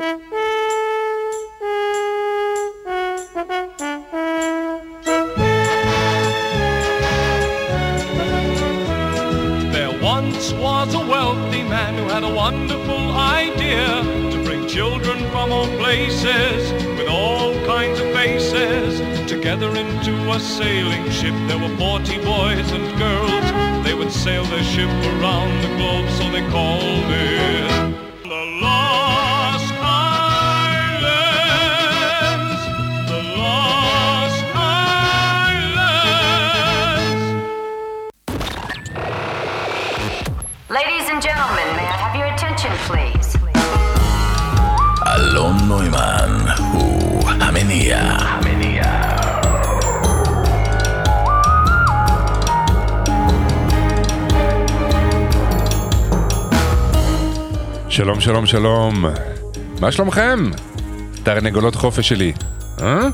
There once was a wealthy man who had a wonderful idea to bring children from all places with all kinds of faces together into a sailing ship. There were 40 boys and girls. They would sail their ship around the globe, so they called it אלון נוימן הוא המניע. המניע. שלום, שלום, שלום. מה שלומכם? תרנגולות חופש שלי, אה?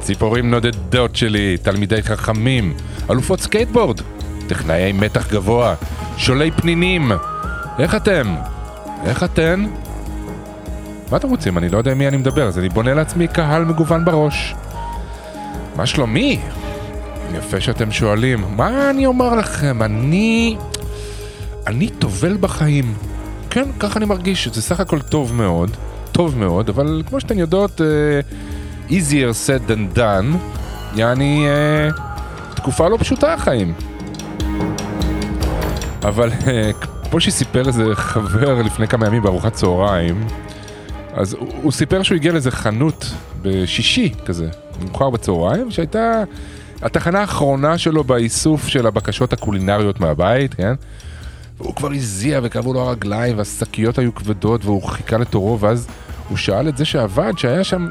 ציפורים נודדות שלי, תלמידי חכמים, אלופות סקייטבורד, טכנאי מתח גבוה, שולי פנינים. איך אתם? איך אתן? מה אתם רוצים? אני לא יודע עם מי אני מדבר, אז אני בונה לעצמי קהל מגוון בראש. מה שלומי? יפה שאתם שואלים. מה אני אומר לכם? אני... אני טובל בחיים. כן, ככה אני מרגיש, זה סך הכל טוב מאוד, טוב מאוד, אבל כמו שאתן יודעות, uh, easier said than done, יעני uh, תקופה לא פשוטה החיים. אבל uh, כמו שסיפר איזה חבר לפני כמה ימים בארוחת צהריים, אז הוא, הוא סיפר שהוא הגיע לאיזה חנות בשישי כזה, מאוחר בצהריים, שהייתה התחנה האחרונה שלו באיסוף של הבקשות הקולינריות מהבית, כן? והוא כבר הזיע וכאבו לו הרגליים והשקיות היו כבדות והוא חיכה לתורו ואז הוא שאל את זה שעבד שהיה שם,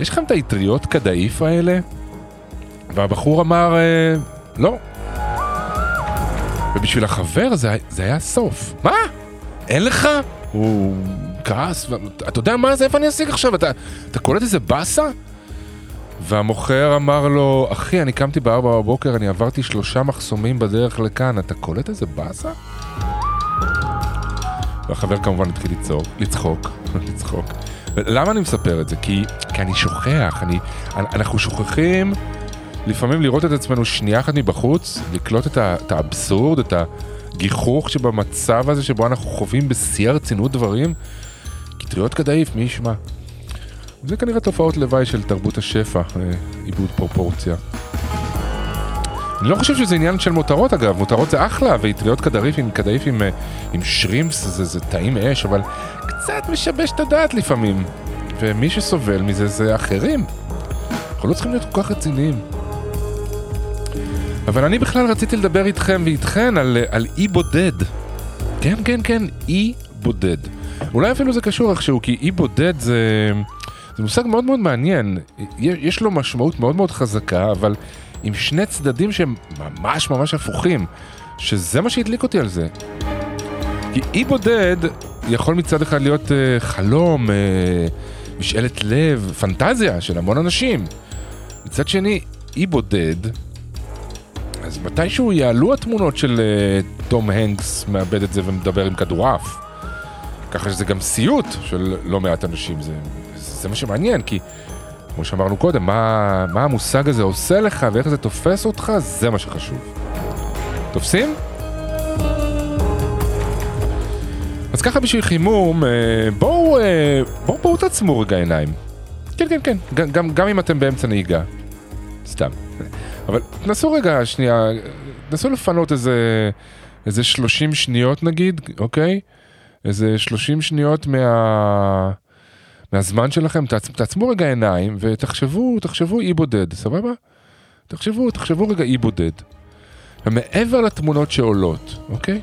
יש לכם את האטריות קדאיף האלה? והבחור אמר, אה, לא. ובשביל החבר זה, זה היה סוף. מה? אין לך? הוא כעס, אתה יודע מה זה? איפה אני אשיג עכשיו? אתה, אתה קולט איזה באסה? והמוכר אמר לו, אחי, אני קמתי בארבע בבוקר, אני עברתי שלושה מחסומים בדרך לכאן, אתה קולט איזה באסה? והחבר כמובן התחיל לצעוק, לצחוק, לצחוק. למה אני מספר את זה? כי, כי אני שוכח, אני, אנחנו שוכחים לפעמים לראות את עצמנו שנייה אחת מבחוץ, לקלוט את, ה, את האבסורד, את הגיחוך שבמצב הזה שבו אנחנו חווים בשיא הרצינות דברים. קטריות קדאיף, מי ישמע? זה כנראה תופעות לוואי של תרבות השפע, אה, עיבוד פרופורציה. אני לא חושב שזה עניין של מותרות אגב, מותרות זה אחלה, ואטריות קדאיף עם, אה, עם שרימפס זה, זה טעים אש, אבל קצת משבש את הדעת לפעמים. ומי שסובל מזה זה אחרים. אנחנו לא צריכים להיות כל כך רציניים. אבל אני בכלל רציתי לדבר איתכם ואיתכן על, אה, על אי בודד. כן, כן, כן, אי בודד. אולי אפילו זה קשור איכשהו, כי אי בודד זה, זה מושג מאוד מאוד מעניין. יש לו משמעות מאוד מאוד חזקה, אבל עם שני צדדים שהם ממש ממש הפוכים, שזה מה שהדליק אותי על זה. כי אי בודד יכול מצד אחד להיות uh, חלום, uh, משאלת לב, פנטזיה של המון אנשים. מצד שני, אי בודד, אז מתישהו יעלו התמונות של uh, תום הנקס מאבד את זה ומדבר עם כדורעף. ככה שזה גם סיוט של לא מעט אנשים, זה, זה מה שמעניין, כי כמו שאמרנו קודם, מה, מה המושג הזה עושה לך ואיך זה תופס אותך, זה מה שחשוב. תופסים? אז ככה בשביל חימום, אה, בואו, אה, בואו, בואו תעצמו רגע עיניים. כן, כן, כן, גם, גם אם אתם באמצע נהיגה. סתם. אבל תנסו רגע, שנייה, תנסו לפנות איזה, איזה 30 שניות נגיד, אוקיי? איזה 30 שניות מה... מהזמן שלכם, תעצ... תעצמו רגע עיניים ותחשבו, תחשבו אי בודד, סבבה? תחשבו, תחשבו רגע אי בודד. ומעבר לתמונות שעולות, אוקיי?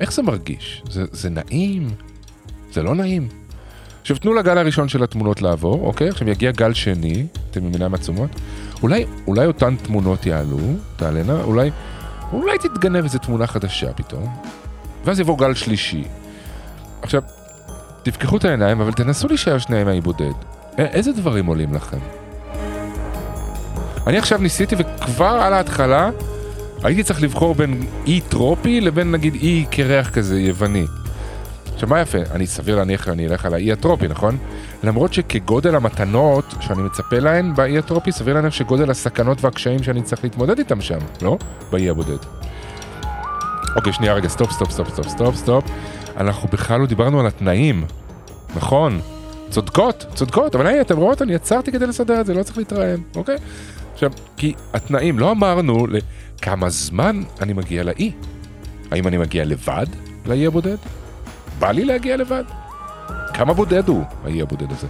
איך זה מרגיש? זה, זה נעים? זה לא נעים? עכשיו תנו לגל הראשון של התמונות לעבור, אוקיי? עכשיו יגיע גל שני, אתם עם עיניים עצומות. אולי, אולי אותן תמונות יעלו, תעלנה, אולי, אולי תתגנב איזה תמונה חדשה פתאום. ואז יבוא גל שלישי. עכשיו, תפקחו את העיניים, אבל תנסו להישאר שנייה עם האי בודד. איזה דברים עולים לכם? אני עכשיו ניסיתי וכבר על ההתחלה הייתי צריך לבחור בין אי טרופי לבין נגיד אי קרח כזה יווני. עכשיו מה יפה? אני סביר להניח שאני אלך על האי הטרופי, נכון? למרות שכגודל המתנות שאני מצפה להן באי הטרופי, סביר להניח שגודל הסכנות והקשיים שאני צריך להתמודד איתם שם, לא? באי הבודד. אוקיי, שנייה רגע, stop, stop, stop, stop, stop, stop. אנחנו בכלל לא דיברנו על התנאים, נכון? צודקות, צודקות, אבל היי, אתם רואות, אני יצרתי כדי לסדר את זה, לא צריך להתראיין, אוקיי? עכשיו, כי התנאים, לא אמרנו לכמה זמן אני מגיע לאי. האם אני מגיע לבד לאי הבודד? בא לי להגיע לבד? כמה בודד הוא, האי הבודד הזה?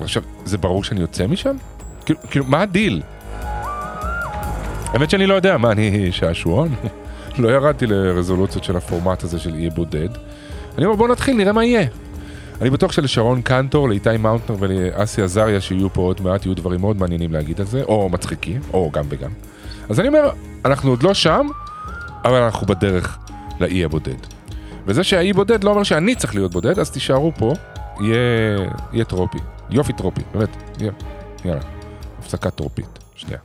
עכשיו, זה ברור שאני יוצא משם? כאילו, כאילו, מה הדיל? האמת שאני לא יודע, מה, אני שעשועון? לא ירדתי לרזולוציות של הפורמט הזה של אי בודד. אני אומר, בוא נתחיל, נראה מה יהיה. אני בטוח שלשרון קנטור, לאיתי מאונטנר ולאסי עזריה שיהיו פה עוד מעט, יהיו דברים מאוד מעניינים להגיד על זה, או מצחיקים, או גם וגם. אז אני אומר, אנחנו עוד לא שם, אבל אנחנו בדרך לאי הבודד. וזה שהאי בודד לא אומר שאני צריך להיות בודד, אז תישארו פה, יהיה, יהיה טרופי. יופי טרופי, באמת, יהיה. יאללה, הפסקה טרופית, שנייה.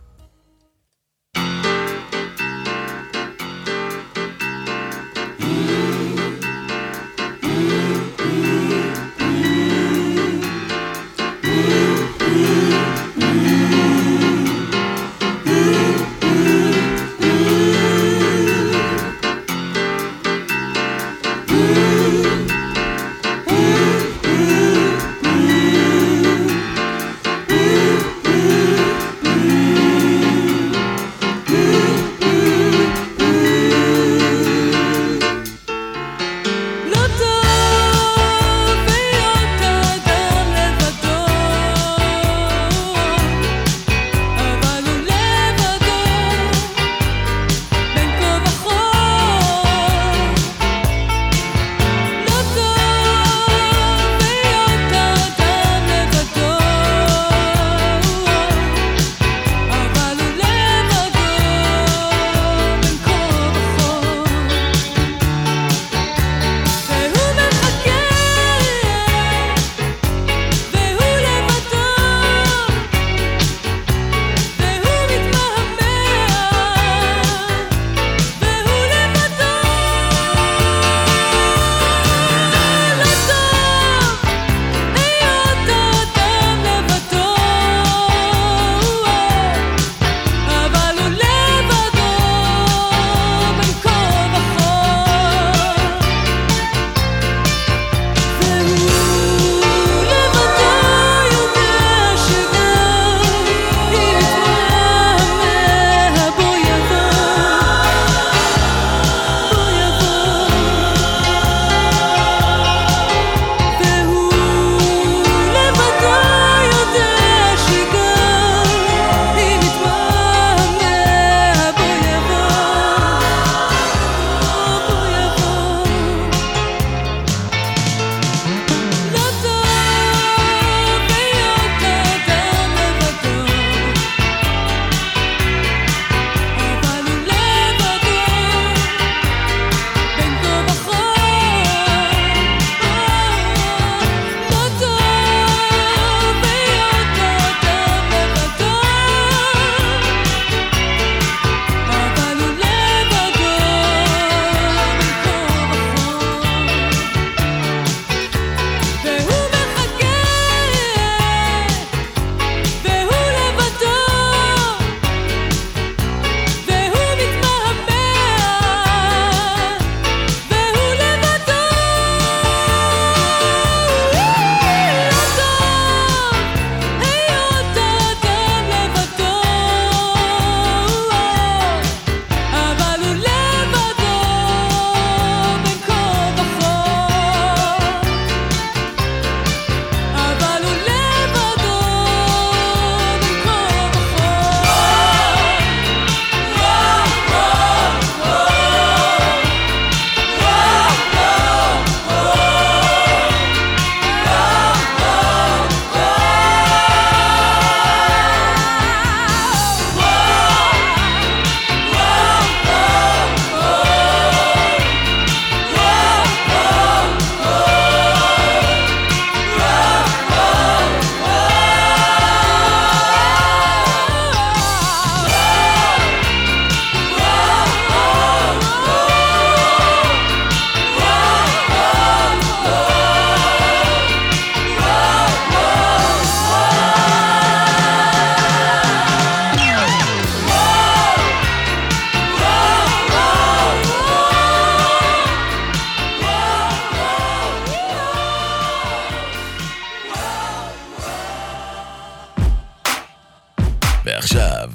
ועכשיו,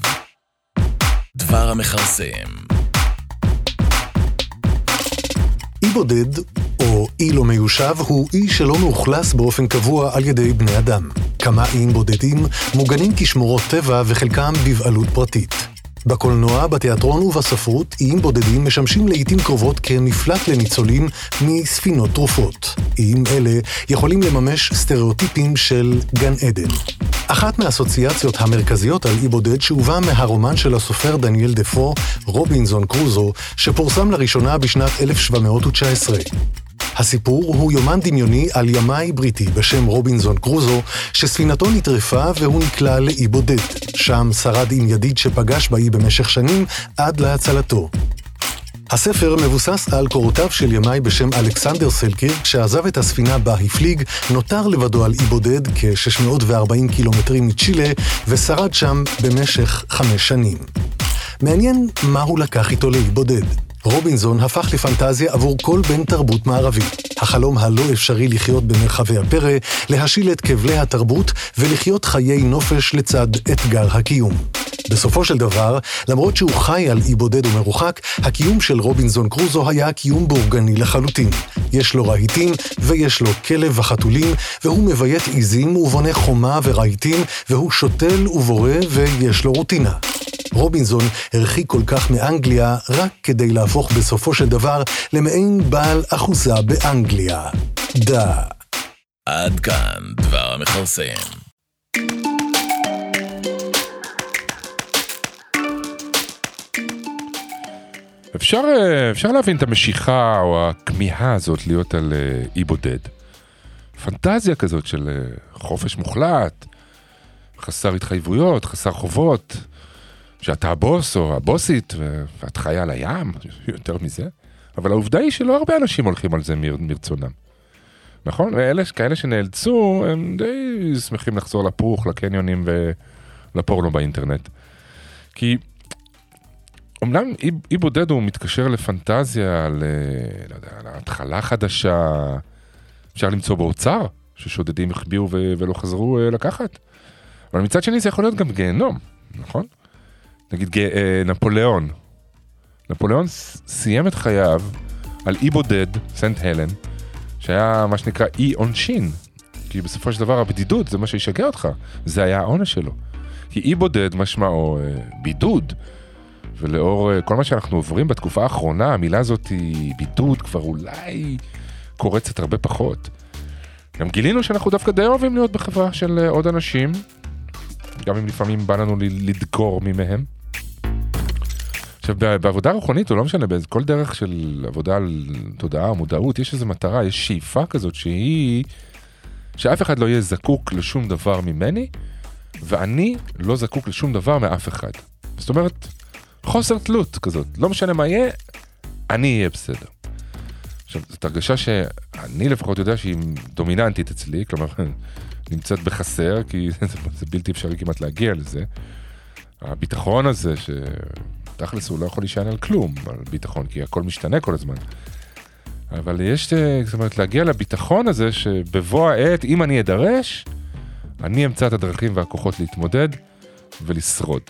דבר המכרסם. אי בודד, או אי לא מיושב, הוא אי שלא מאוכלס באופן קבוע על ידי בני אדם. כמה איים בודדים מוגנים כשמורות טבע וחלקם בבעלות פרטית. בקולנוע, בתיאטרון ובספרות, איים בודדים משמשים לעיתים קרובות כמפלט לניצולים מספינות תרופות. איים אלה יכולים לממש סטריאוטיפים של גן עדן. אחת מהאסוציאציות המרכזיות על אי בודד שאובה מהרומן של הסופר דניאל דפו, רובינזון קרוזו, שפורסם לראשונה בשנת 1719. הסיפור הוא יומן דמיוני על ימאי בריטי בשם רובינזון קרוזו, שספינתו נטרפה והוא נקלע לאי בודד. שם שרד עם ידיד שפגש באי במשך שנים עד להצלתו. הספר מבוסס על קורותיו של ימאי בשם אלכסנדר סלקירק, שעזב את הספינה בה הפליג, נותר לבדו על אי בודד כ-640 קילומטרים מצ'ילה, ושרד שם במשך חמש שנים. מעניין מה הוא לקח איתו לאי בודד. רובינזון הפך לפנטזיה עבור כל בן תרבות מערבי. החלום הלא אפשרי לחיות במרחבי הפרא, להשיל את כבלי התרבות ולחיות חיי נופש לצד אתגר הקיום. בסופו של דבר, למרות שהוא חי על אי בודד ומרוחק, הקיום של רובינזון קרוזו היה קיום בורגני לחלוטין. יש לו רהיטים, ויש לו כלב וחתולים, והוא מביית עיזים ובונה חומה ורהיטים, והוא שותל ובורא ויש לו רוטינה. רובינזון הרחיק כל כך מאנגליה רק כדי להפוך בסופו של דבר למעין בעל אחוזה באנגליה. דה. עד כאן דבר המכרסם. אפשר, אה, אפשר להבין את המשיכה או הכמיהה הזאת להיות על אה, אי בודד. פנטזיה כזאת של אה, חופש מוחלט, חסר התחייבויות, חסר חובות, שאתה הבוס או הבוסית ואת חיה על הים, יותר מזה. אבל העובדה היא שלא הרבה אנשים הולכים על זה מר, מרצונם. נכון? ואלה כאלה שנאלצו, הם די שמחים לחזור לפוך, לקניונים ולפורנו באינטרנט. כי אמנם אי, בודד הוא מתקשר לפנטזיה, אה, לא יודע, על התחלה חדשה, אפשר למצוא באוצר, ששודדים החביאו ו- ולא חזרו אה, לקחת. אבל מצד שני זה יכול להיות גם גיהנום, נכון? נגיד ג- אה, נפוליאון. נפוליאון סיים את חייו על אי בודד, סנט הלן, שהיה מה שנקרא אי עונשין. כי בסופו של דבר הבדידות זה מה שישגע אותך, זה היה העונש שלו. כי אי בודד משמעו אה, בידוד. ולאור אה, כל מה שאנחנו עוברים בתקופה האחרונה, המילה הזאת היא בידוד כבר אולי קורצת הרבה פחות. גם גילינו שאנחנו דווקא די אוהבים להיות בחברה של אה, עוד אנשים, גם אם לפעמים בא לנו ל- לדקור ממהם. עכשיו, בעבודה רוחנית, או לא משנה, בכל דרך של עבודה על תודעה או מודעות, יש איזו מטרה, יש שאיפה כזאת שהיא... שאף אחד לא יהיה זקוק לשום דבר ממני, ואני לא זקוק לשום דבר מאף אחד. זאת אומרת, חוסר תלות כזאת, לא משנה מה יהיה, אני אהיה בסדר. עכשיו, זאת הרגשה שאני לפחות יודע שהיא דומיננטית אצלי, כלומר, נמצאת בחסר, כי זה, זה בלתי אפשרי כמעט להגיע לזה. הביטחון הזה, שתכלס הוא לא יכול להישען על כלום, על ביטחון, כי הכל משתנה כל הזמן. אבל יש, אה, זאת אומרת, להגיע לביטחון הזה, שבבוא העת, אם אני אדרש, אני אמצא את הדרכים והכוחות להתמודד ולשרוד.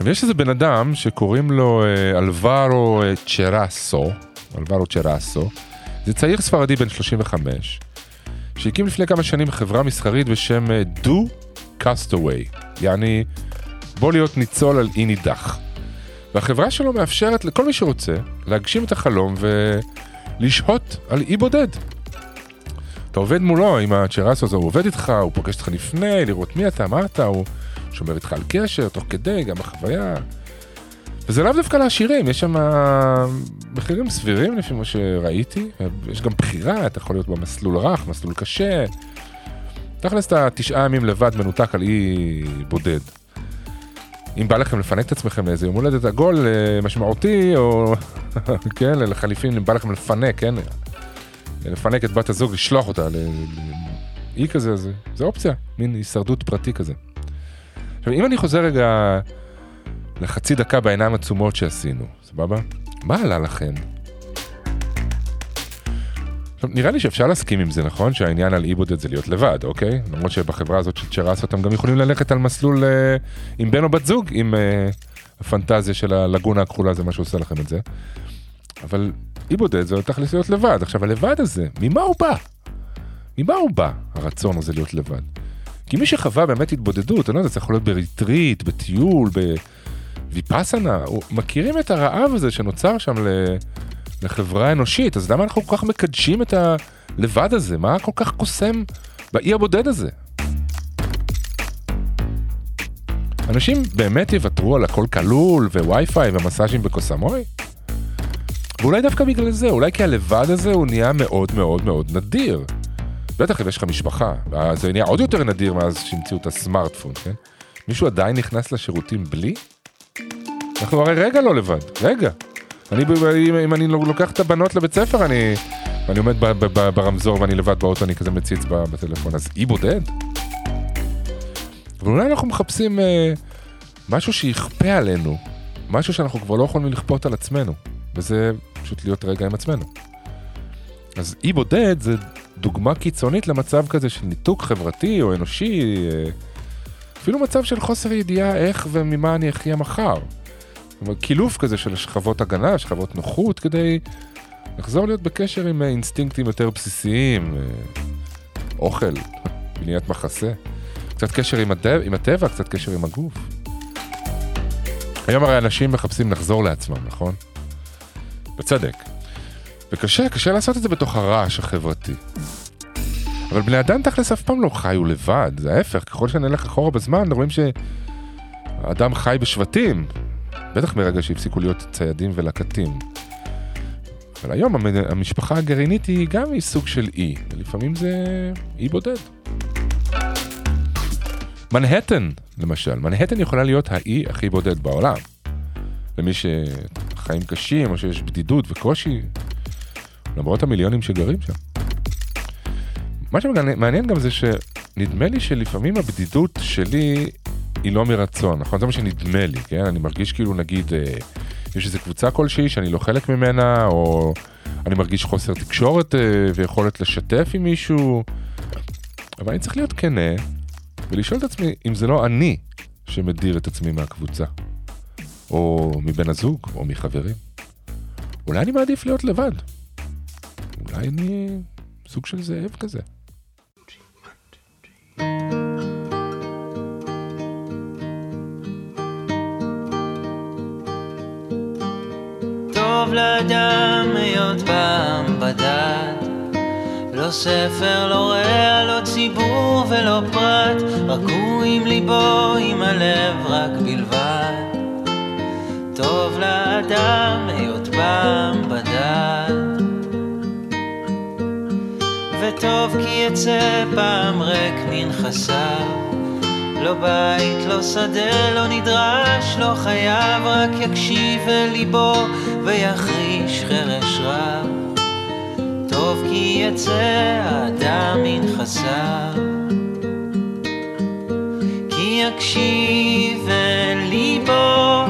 עכשיו, יש איזה בן אדם שקוראים לו אה, אלברו אה, צ'רסו, אלברו צ'רסו, זה צעיר ספרדי בן 35, שהקים לפני כמה שנים חברה מסחרית בשם אה, Do Castaway, יעני בוא להיות ניצול על אי נידח. והחברה שלו מאפשרת לכל מי שרוצה להגשים את החלום ולשהות על אי בודד. אתה עובד מולו עם הצ'רסו הזה, הוא עובד איתך, הוא פוגש אותך לפני, לראות מי אתה, מה אתה, הוא שומר איתך על קשר, תוך כדי, גם בחוויה. וזה לאו דווקא לעשירים, יש שם מחירים סבירים לפי מה שראיתי, יש גם בחירה, אתה יכול להיות במסלול רך, מסלול קשה. תכלס אתה תשעה ימים לבד מנותק על אי בודד. אם בא לכם לפנק את עצמכם לאיזה יום הולדת עגול אה, משמעותי, או כן, לחליפין, אם בא לכם לפנק, כן, לפנק את בת הזוג, לשלוח אותה לאי כזה, זה, זה אופציה, מין הישרדות פרטי כזה. עכשיו, אם אני חוזר רגע לחצי דקה בעיניים עצומות שעשינו, סבבה? מה עלה לכם? עכשיו, נראה לי שאפשר להסכים עם זה, נכון? שהעניין על אי בודד זה להיות לבד, אוקיי? למרות שבחברה הזאת של צ'רס אתם גם יכולים ללכת על מסלול אה, עם בן או בת זוג, אם אה, הפנטזיה של הלגונה הכחולה זה מה שעושה לכם את זה. אבל אי בודד זה תכלס להיות לבד. עכשיו, הלבד הזה, ממה הוא בא? ממה הוא בא, הרצון הזה להיות לבד? כי מי שחווה באמת התבודדות, אני לא יודע, זה יכול להיות בריטריט, בטיול, בוויפאסנה, מכירים את הרעב הזה שנוצר שם. לחברה אנושית, אז למה אנחנו כל כך מקדשים את הלבד הזה? מה כל כך קוסם באי הבודד הזה? אנשים באמת יוותרו על הכל כלול, ווי-פיי, ומסאז'ים בקוסמוי? ואולי דווקא בגלל זה, אולי כי הלבד הזה הוא נהיה מאוד מאוד מאוד נדיר. בטח אם יש לך משפחה, זה נהיה עוד יותר נדיר מאז שהמציאו את הסמארטפון, כן? מישהו עדיין נכנס לשירותים בלי? אנחנו הרי רגע לא לבד, רגע. אני, אם, אם אני לוקח את הבנות לבית ספר, אני, ואני עומד ב, ב, ב, ברמזור ואני לבד באוטו, אני כזה מציץ בטלפון, אז אי בודד? אבל אולי אנחנו מחפשים אה, משהו שיכפה עלינו, משהו שאנחנו כבר לא יכולים לכפות על עצמנו, וזה פשוט להיות רגע עם עצמנו. אז אי בודד זה דוגמה קיצונית למצב כזה של ניתוק חברתי או אנושי, אה, אפילו מצב של חוסר ידיעה איך וממה אני אחיה מחר. אבל קילוף כזה של שכבות הגנה, שכבות נוחות, כדי לחזור להיות בקשר עם אה, אינסטינקטים יותר בסיסיים, אה, אוכל, בניית מחסה, קצת קשר עם הטבע, עם הטבע, קצת קשר עם הגוף. היום הרי אנשים מחפשים לחזור לעצמם, נכון? בצדק. וקשה, קשה לעשות את זה בתוך הרעש החברתי. אבל בני אדם תכלס אף פעם לא חיו לבד, זה ההפך, ככל שנלך אחורה בזמן, רואים שהאדם חי בשבטים, בטח מרגע שהפסיקו להיות ציידים ולקטים. אבל היום המ- המשפחה הגרעינית היא גם היא סוג של אי, ולפעמים זה אי בודד. מנהטן, למשל, מנהטן יכולה להיות האי הכי בודד בעולם. למי שחיים קשים או שיש בדידות וקושי, למרות המיליונים שגרים שם. מה שמעניין גם זה שנדמה לי שלפעמים הבדידות שלי היא לא מרצון, נכון? זה מה שנדמה לי, כן? אני מרגיש כאילו נגיד אה, יש איזו קבוצה כלשהי שאני לא חלק ממנה, או אני מרגיש חוסר תקשורת אה, ויכולת לשתף עם מישהו, אבל אני צריך להיות כנה ולשאול את עצמי אם זה לא אני שמדיר את עצמי מהקבוצה, או מבן הזוג, או מחברים. אולי אני מעדיף להיות לבד. אולי אני סוג של זאב כזה. טוב לאדם היות פעם בדד לא ספר, לא רע, לא ציבור ולא פרט. רק הוא עם ליבו, עם הלב רק בלבד. טוב לאדם היות פעם בדד וטוב כי יצא פעם ריק מנכסיו לא בית, לא שדה, לא נדרש, לא חייב, רק יקשיב אל ליבו ויחריש חרש רב. טוב כי יצא האדם מנכסיו, כי יקשיב אל ליבו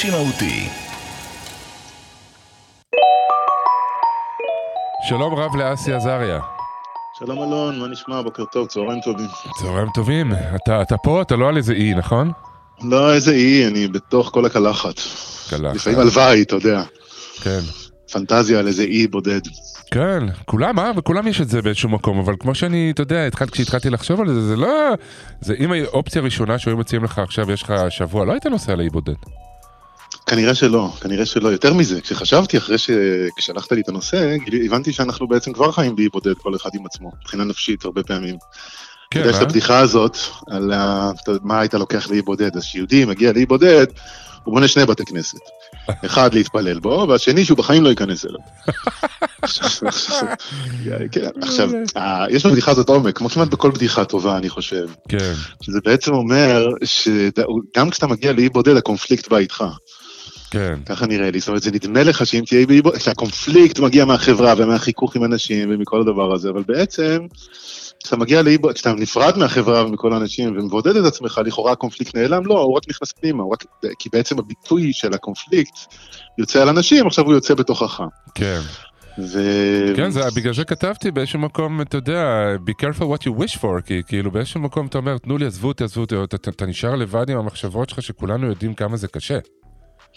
סושי מהותי. שלום רב לאסי עזריה. שלום אלון, מה נשמע? בוקר טוב, צהריים טובים. צהריים טובים. אתה, אתה פה, אתה לא על איזה אי, נכון? לא, איזה אי, אני בתוך כל הקלחת. קלחת. לפעמים הלוואי, אתה יודע. כן. פנטזיה על איזה אי בודד. כן, כולם, אה? וכולם יש את זה באיזשהו מקום, אבל כמו שאני, אתה יודע, התחל, כשהתחלתי לחשוב על זה, זה לא... זה אם האופציה הראשונה שהיו מציעים לך עכשיו, יש לך שבוע, לא היית נוסע לאי בודד. כנראה שלא, כנראה שלא. יותר מזה, כשחשבתי אחרי ששלחת לי את הנושא, הבנתי שאנחנו בעצם כבר חיים באי בודד, כל אחד עם עצמו, מבחינה נפשית הרבה פעמים. כן, יש את אה? הבדיחה הזאת, על ה- מה היית לוקח לאי בודד, אז כשיהודי מגיע לאי בודד, הוא בונה שני בתי כנסת. אחד להתפלל בו, והשני שהוא בחיים לא ייכנס אליו. כן, עכשיו, ה- יש בבדיחה הזאת עומק, כמו כמעט בכל בדיחה טובה, אני חושב. כן, שזה בעצם אומר שגם כשאתה מגיע לאי בודד, הקונפליקט בא איתך. כן. ככה נראה לי, זאת אומרת, זה נדמה לך שאם תהיה באי בודד, שהקונפליקט מגיע מהחברה ומהחיכוך עם אנשים ומכל הדבר הזה, אבל בעצם, כשאתה מגיע לאי בודד, כשאתה נפרד מהחברה ומכל האנשים ומבודד את עצמך, לכאורה הקונפליקט נעלם, לא, הוא רק נכנס פנימה, רק, כי בעצם הביטוי של הקונפליקט יוצא על אנשים, עכשיו הוא יוצא בתוכך. כן. ו... כן, זה, בגלל זה כתבתי באיזשהו מקום, אתה יודע, be careful what you wish for, כי כאילו באיזשהו מקום אתה אומר, תנו לי, עזבו אותי, עזבו אותי, אתה, אתה נשאר לבד עם המחשבות שלך שכולנו יודעים כמה זה קשה.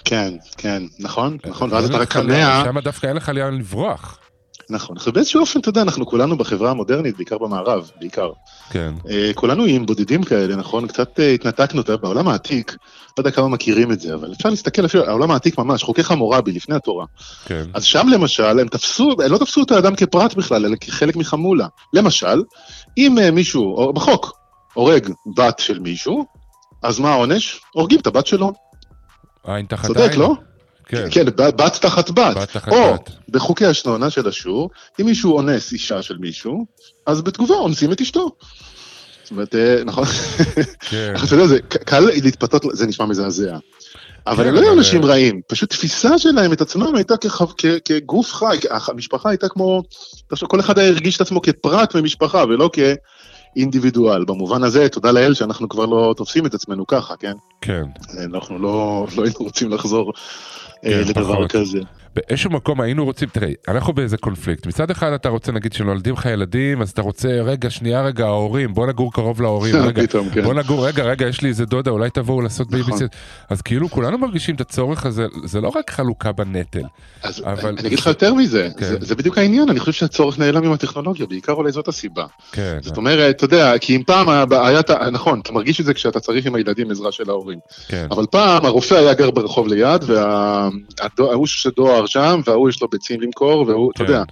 כן, כן, נכון, נכון, ואז אתה רק קמע, שם דווקא אין לך לאן לברוח. נכון, עכשיו באיזשהו אופן, אתה יודע, אנחנו כולנו בחברה המודרנית, בעיקר במערב, בעיקר. כן, אה, כולנו עם בודדים כאלה, נכון? קצת אה, התנתקנו, אתה בעולם העתיק, לא יודע כמה מכירים את זה, אבל אפשר להסתכל אפילו, העולם העתיק ממש, חוקי חמורבי לפני התורה. כן, אז שם למשל, הם תפסו, הם לא תפסו את האדם כפרט בכלל, אלא כחלק מחמולה. למשל, אם אה, מישהו, או בחוק, הורג בת של מישהו, אז מה העונש? הורגים את הבת שלו. עין תחת צודק, עין. לא? כן, כן, בת תחת בת. בת תחת או, בת. בחוקי השנונה של אשור, אם מישהו אונס אישה של מישהו, אז בתגובה אונסים את אשתו. זאת אומרת, אה, נכון? כן, אתה יודע, זה קל להתפתות, זה נשמע מזעזע. אבל כן, הם לא היו אנשים רעים, פשוט תפיסה שלהם את עצמם הייתה כ- כגוף חי, כ- המשפחה הייתה כמו, כל אחד היה הרגיש את עצמו כפרט ממשפחה ולא כאינדיבידואל. במובן הזה, תודה לאל שאנחנו כבר לא תופסים את עצמנו ככה, כן? כן. אנחנו לא לא היינו רוצים לחזור אה, כן, לדבר פחות. כזה. באיזשהו מקום היינו רוצים, תראה, אנחנו באיזה קונפליקט. מצד אחד אתה רוצה, נגיד, שנולדים לך ילדים, אז אתה רוצה, רגע, שנייה, רגע, ההורים, בוא נגור קרוב להורים, רגע, פתאום, כן. בוא נגור, רגע, רגע, יש לי איזה דודה, אולי תבואו לעשות נכון. בייביסיט. אז כאילו כולנו מרגישים את הצורך הזה, זה לא רק חלוקה בנטל. אז אבל- אני אגיד לך יותר מזה, כן. זה- זה בדיוק העניין, אני חושב שהצורך נעלם עם הטכנולוגיה, בעיקר אולי זאת הסיבה. כן, זאת אומרת, אתה יודע, כי אם פעם היה, היה, נכון, אתה מרגיש את זה כשאתה צריך עם הילדים עזרה של ההורים. כן, אבל פעם הרופא היה גר ברחוב ליד, וההוא של דואר שם, וההוא יש לו ביצים למכור, והוא, אתה כן, יודע,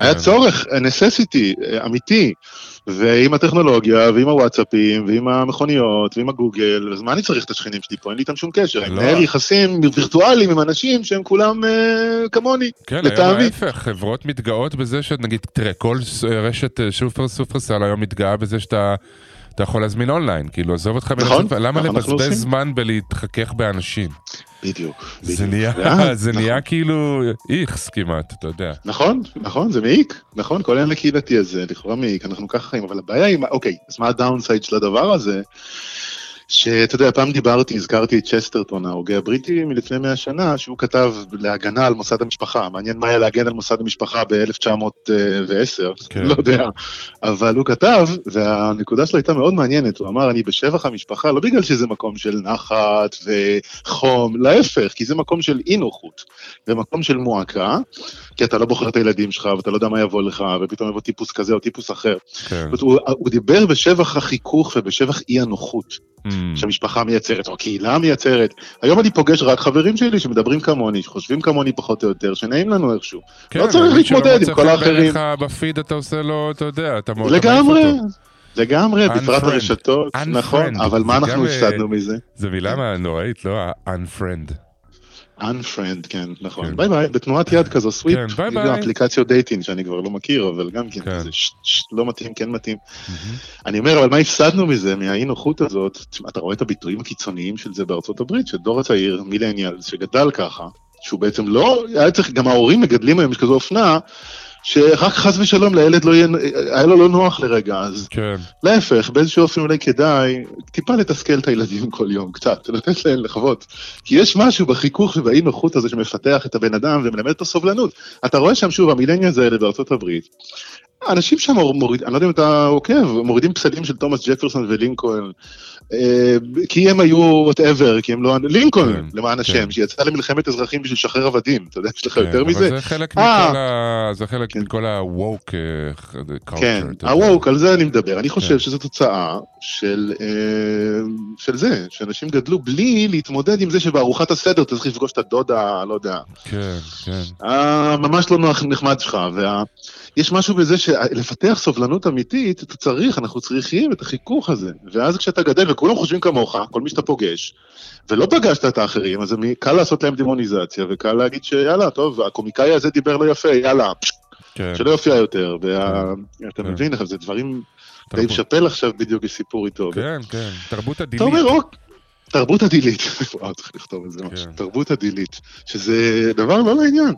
היה כן. צורך, necessity, אה, אמיתי. ועם הטכנולוגיה, ועם הוואטסאפים, ועם המכוניות, ועם הגוגל, אז מה אני צריך את השכנים שלי פה? אין לי איתם שום קשר. אני לא. מנהל יחסים וירטואליים עם אנשים שהם כולם אה, כמוני, כן, היום לטעמי. ההפך, חברות מתגאות בזה שנגיד, תראה, כל רשת אה, שופר סופרסל היום מתגאה בזה שאתה... אתה יכול להזמין אונליין, כאילו עזוב אותך נכון, מלצאת, למה אנחנו לבזבז. זמן בלהתחכך באנשים? בדיוק. זה בדיוק. נהיה, אה, זה נכון. נהיה כאילו איכס כמעט, אתה יודע. נכון, נכון, זה מעיק, נכון, כל העניין הקהילתי הזה, לכאורה מעיק, אנחנו ככה חיים, אבל הבעיה היא, אוקיי, אז מה ה downside של הדבר הזה? שאתה יודע, פעם דיברתי, הזכרתי את צ'סטרטון, ההוגה הבריטי מלפני 100 שנה, שהוא כתב להגנה על מוסד המשפחה, מעניין מה היה להגן על מוסד המשפחה ב-1910, כן. לא יודע, אבל הוא כתב, והנקודה שלו הייתה מאוד מעניינת, הוא אמר, אני בשבח המשפחה, לא בגלל שזה מקום של נחת וחום, להפך, כי זה מקום של אי נוחות, ומקום של מועקה, כי אתה לא בוחר את הילדים שלך, ואתה לא יודע מה יבוא לך, ופתאום יבוא טיפוס כזה או טיפוס אחר. כן. הוא, הוא דיבר בשבח החיכוך ובשבח אי הנוחות Mm, שהמשפחה מייצרת, או הקהילה מייצרת. היום אני פוגש רק חברים שלי שמדברים כמוני, שחושבים כמוני פחות או יותר, שנעים לנו איכשהו. כן, לא צריך להתמודד עם מוצא כל האחרים. בפיד אתה עושה לו, אתה יודע, אתה מאוד... לגמרי. לגמרי, בפרט. הרשתות. נכון, אבל מה אנחנו אה, הפסדנו מזה? זו מילה נוראית, לא? unfriend. Unfriend, כן, כן. נכון. ביי ביי, בתנועת יד כזו, swipe, כן, ביי ביי. אפליקציות dating שאני כבר לא מכיר, אבל גם כן, כן. ש- לא מתאים, כן מתאים. אני אומר, אבל מה הפסדנו מזה, מהאי נוחות הזאת? אתה רואה את הביטויים הקיצוניים של זה בארצות הברית, שדור הצעיר, מילניאל, שגדל ככה, שהוא בעצם לא, היה צריך, גם ההורים מגדלים היום, יש כזו אופנה, שרק חס ושלום לילד לא יהיה, היה לו לא נוח לרגע, אז כן. להפך, באיזשהו אופן אולי כדאי טיפה לתסכל את הילדים כל יום, קצת, לתת להם לחוות. כי יש משהו בחיכוך ובאי נוחות הזה שמפתח את הבן אדם ומלמד אותו סובלנות. אתה רואה שם שוב, המילניאלס האלה בארצות הברית, האנשים שם מורידים, אני לא יודע אם אתה עוקב, מורידים פסלים של תומאס ג'פרסון ולינקולן, אה, כי הם היו whatever, כי הם לא... לינקולן, כן, למען כן. השם, שיצא למלחמת אזרחים בשביל לשחרר עבדים, אתה יודע, יש לך כן, יותר מזה? זה חלק אה. מכל ה... זה חלק כן. מכל ה-woke אה, culture. כן. ה woke, על זה אני מדבר. אני כן. חושב שזו תוצאה של, אה, של זה, שאנשים גדלו בלי להתמודד עם זה שבארוחת הסדר אתה צריך לפגוש את הדודה, לא יודע, כן, כן. הממש לא נחמד שלך. וה... יש משהו בזה שלפתח סובלנות אמיתית, אתה צריך, אנחנו צריכים את החיכוך הזה. ואז כשאתה גדל וכולם חושבים כמוך, כל מי שאתה פוגש, ולא פגשת את האחרים, אז קל לעשות להם דמוניזציה, וקל להגיד שיאללה, טוב, הקומיקאי הזה דיבר לא יפה, יאללה, כן. שלא יופיע יותר. וה... אתה כן. מבין, זה דברים... דייב שאפל עכשיו בדיוק יש סיפור איתו. כן, כן. תרבות אתה ה delete. אומר, woke, תרבות ה delete. וואו, צריך לכתוב את זה משהו. כן. תרבות ה delete, שזה דבר לא לעניין.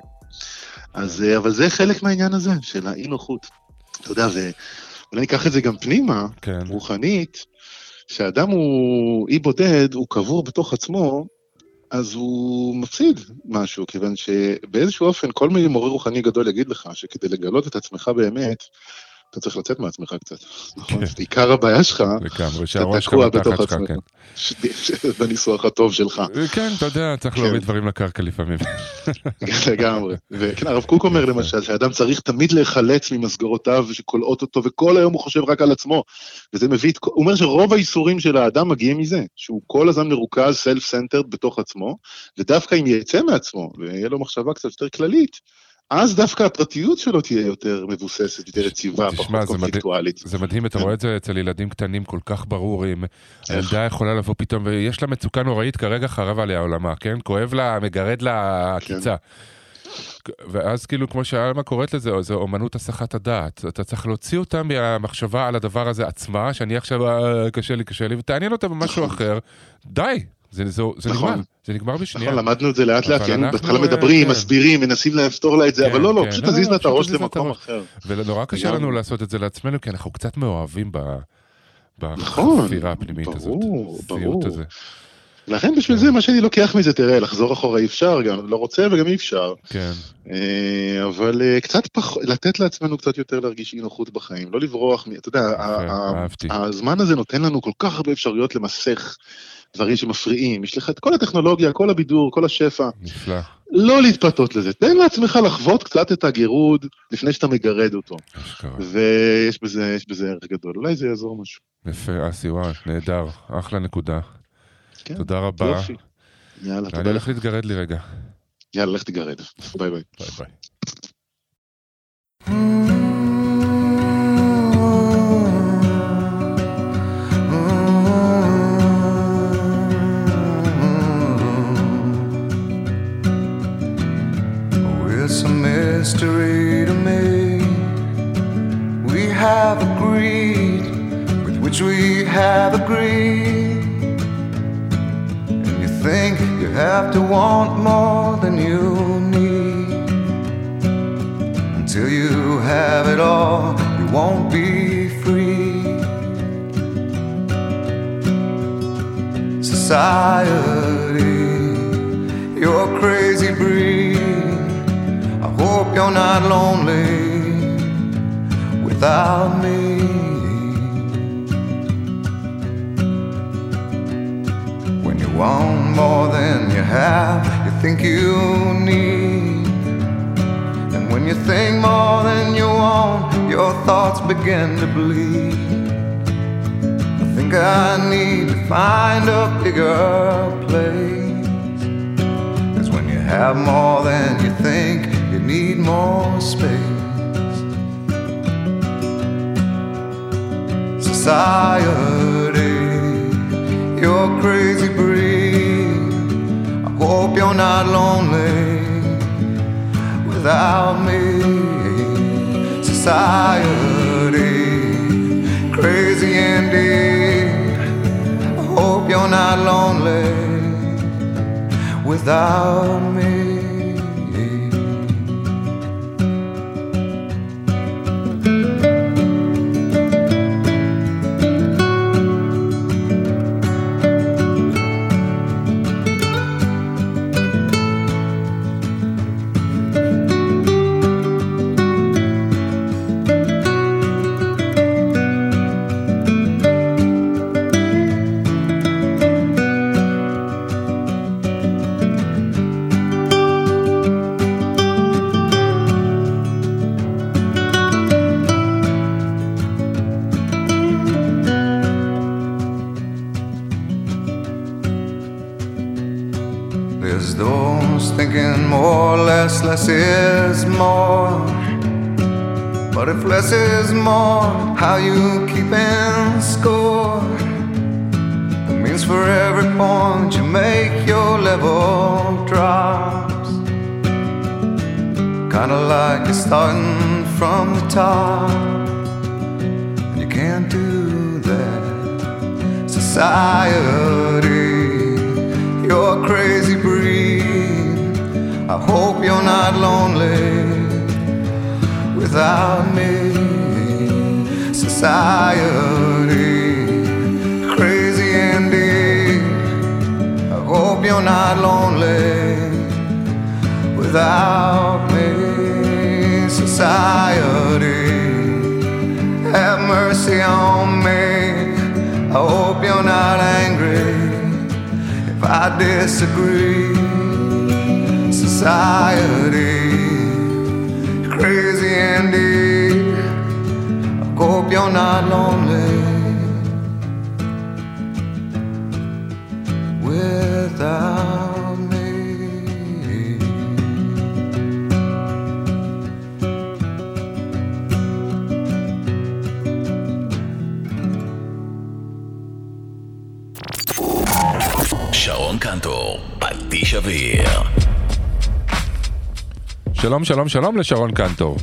אז, אה, אבל זה חלק מהעניין הזה, של האי נוחות. אתה יודע, ואולי ניקח את זה גם פנימה, כן. רוחנית, שאדם הוא אי בודד, הוא קבור בתוך עצמו, אז הוא מפסיד משהו, כיוון שבאיזשהו אופן כל מי מורה רוחני גדול יגיד לך שכדי לגלות את עצמך באמת, אתה צריך לצאת מעצמך קצת. נכון? כן. עיקר הבעיה שלך, שלך תקוע בתוך עצמך. כן. בניסוח הטוב שלך. כן, אתה יודע, צריך כן. להוריד דברים לקרקע לפעמים. לגמרי. וכן, הרב קוק אומר למשל, שאדם צריך תמיד להיחלץ ממסגרותיו שכולאות אותו, וכל היום הוא חושב רק על עצמו. וזה מביא את... הוא אומר שרוב הייסורים של האדם מגיעים מזה, שהוא כל הזמן מרוכז, self-centered בתוך עצמו, ודווקא אם יצא מעצמו, ויהיה לו מחשבה קצת יותר כללית, אז דווקא הפרטיות שלו תהיה יותר מבוססת, יותר יציבה, פחות. קונפליקטואלית. זה מדהים, אתה כן. רואה את זה אצל ילדים קטנים כל כך ברורים. הילדה יכולה לבוא פתאום, ויש לה מצוקה נוראית, כרגע חרב עליה עולמה, כן? כואב לה, מגרד לה כן. עקיצה. ואז כאילו, כמו שאלמה קוראת לזה, זה אומנות הסחת הדעת. אתה צריך להוציא אותה מהמחשבה על הדבר הזה עצמה, שאני עכשיו, "אה, קשה לי, קשה לי, ותעניין אותה במשהו נכון. אחר. די, זה, זה, זה נכון. נגמר, זה נגמר בשנייה. נכון, למדנו את זה לאט לאט, היינו אנחנו, בהתחלה אה, מדברים, כן. מסבירים, מנסים לפתור לה את זה, כן, אבל לא, לא, כן. פשוט לא, תזיז לא, לה את פשוט הראש למקום. אחר. ונורא קשה. לנו לעשות את זה לעצמנו, כי אנחנו קצת מאוהבים ב... נכון, בחפירה הפנימית הזאת. ברור, ברור. הזה. לכן בשביל זה מה שאני לוקח מזה, תראה, לחזור אחורה אי אפשר, גם לא רוצה וגם אי אפשר. כן, אה, אבל אה, קצת פחות, לתת לעצמנו קצת יותר להרגיש אי נוחות בחיים, לא לברוח, אתה יודע. הזמן הזה נותן לנו כל כך הרבה אפשרויות למסך דברים שמפריעים, יש לך את כל הטכנולוגיה, כל הבידור, כל השפע, נפלא. לא להתפתות לזה, תן לעצמך לחוות קצת את הגירוד לפני שאתה מגרד אותו, אשכרה. ויש בזה, בזה ערך גדול, אולי זה יעזור משהו. יפה, אסי, וואי, נהדר. אחלה נקודה. כן, תודה רבה. יופי. יאללה, אני תודה הולך לך. להתגרד לי רגע. יאללה, לך תגרד. ביי ביי. ביי ביי. Mystery to me. We have agreed with which we have agreed. And you think you have to want more than you need. Until you have it all, you won't be free. Society, you're crazy hope you're not lonely without me. When you want more than you have, you think you need. And when you think more than you want, your thoughts begin to bleed. I think I need to find a bigger place. When you have more than you think, need more space. Society, you're crazy breed. I hope you're not lonely without me. Society, crazy indeed. I hope you're not lonely without me. How you keeping score? It means for every point you make, your level drops. Kinda like you're starting from the top. And You can't do that. Society, you're a crazy breed. I hope you're not lonely without me. Society, crazy indeed. I hope you're not lonely without me. Society, have mercy on me. I hope you're not angry if I disagree. Society, crazy indeed. You're not lonely without me. שרון קנטור, פטיש אוויר. שלום, שלום, שלום לשרון קנטור.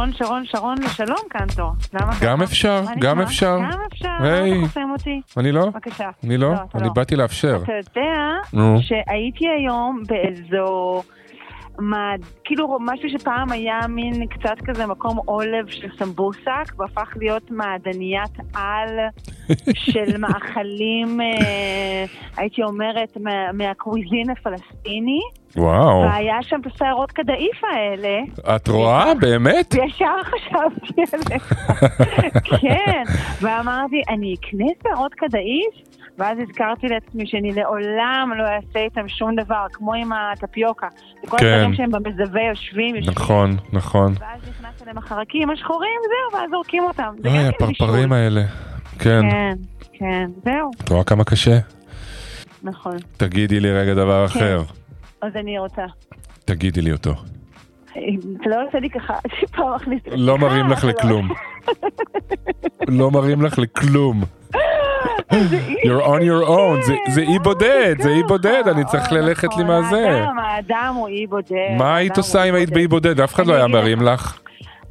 שרון, שרון, שרון לשלום קנטור. גם? אפשר, גם? אפשר. גם אפשר, היי. אתה חוסם אותי? אני לא? בבקשה. אני לא? אתה אני באתי לאפשר. אתה יודע. שהייתי היום באיזו... מה, כאילו משהו שפעם היה מין קצת כזה מקום עולב של סמבוסק והפך להיות מעדניית על של מאכלים, אה, הייתי אומרת, מה, מהקוויזין הפלסטיני. וואו. והיה שם את הסיירות קדאיף האלה. את רואה? באמת? וישר חשבתי עליך. כן, ואמרתי, אני אקנה סיירות קדאיף? ואז הזכרתי לעצמי שאני לעולם לא אעשה איתם שום דבר, כמו עם הטפיוקה. וכל כן. הדברים שהם במזווה יושבים, יושבים. נכון, נכון. ואז נכנס אליהם החרקים השחורים, זהו, ואז זורקים אותם. זה אוי, כן הפרפרים. האלה. כן. כן, כן, זהו, את רואה כמה קשה? נכון. תגידי לי רגע דבר כן. אחר. אז אני רוצה. תגידי לי אותו. אתה לא עושה לי ככה, טיפה מכניס. לא מרים לך לא- לכלום. לא מרים לך לכלום. You're on your own, זה- אי בודד, זה אי בודד, אני צריך ללכת לי מהזה. האדם, האדם הוא אי בודד. מה היית עושה אם היית. באי בודד? אף אחד לא היה. מרים לך.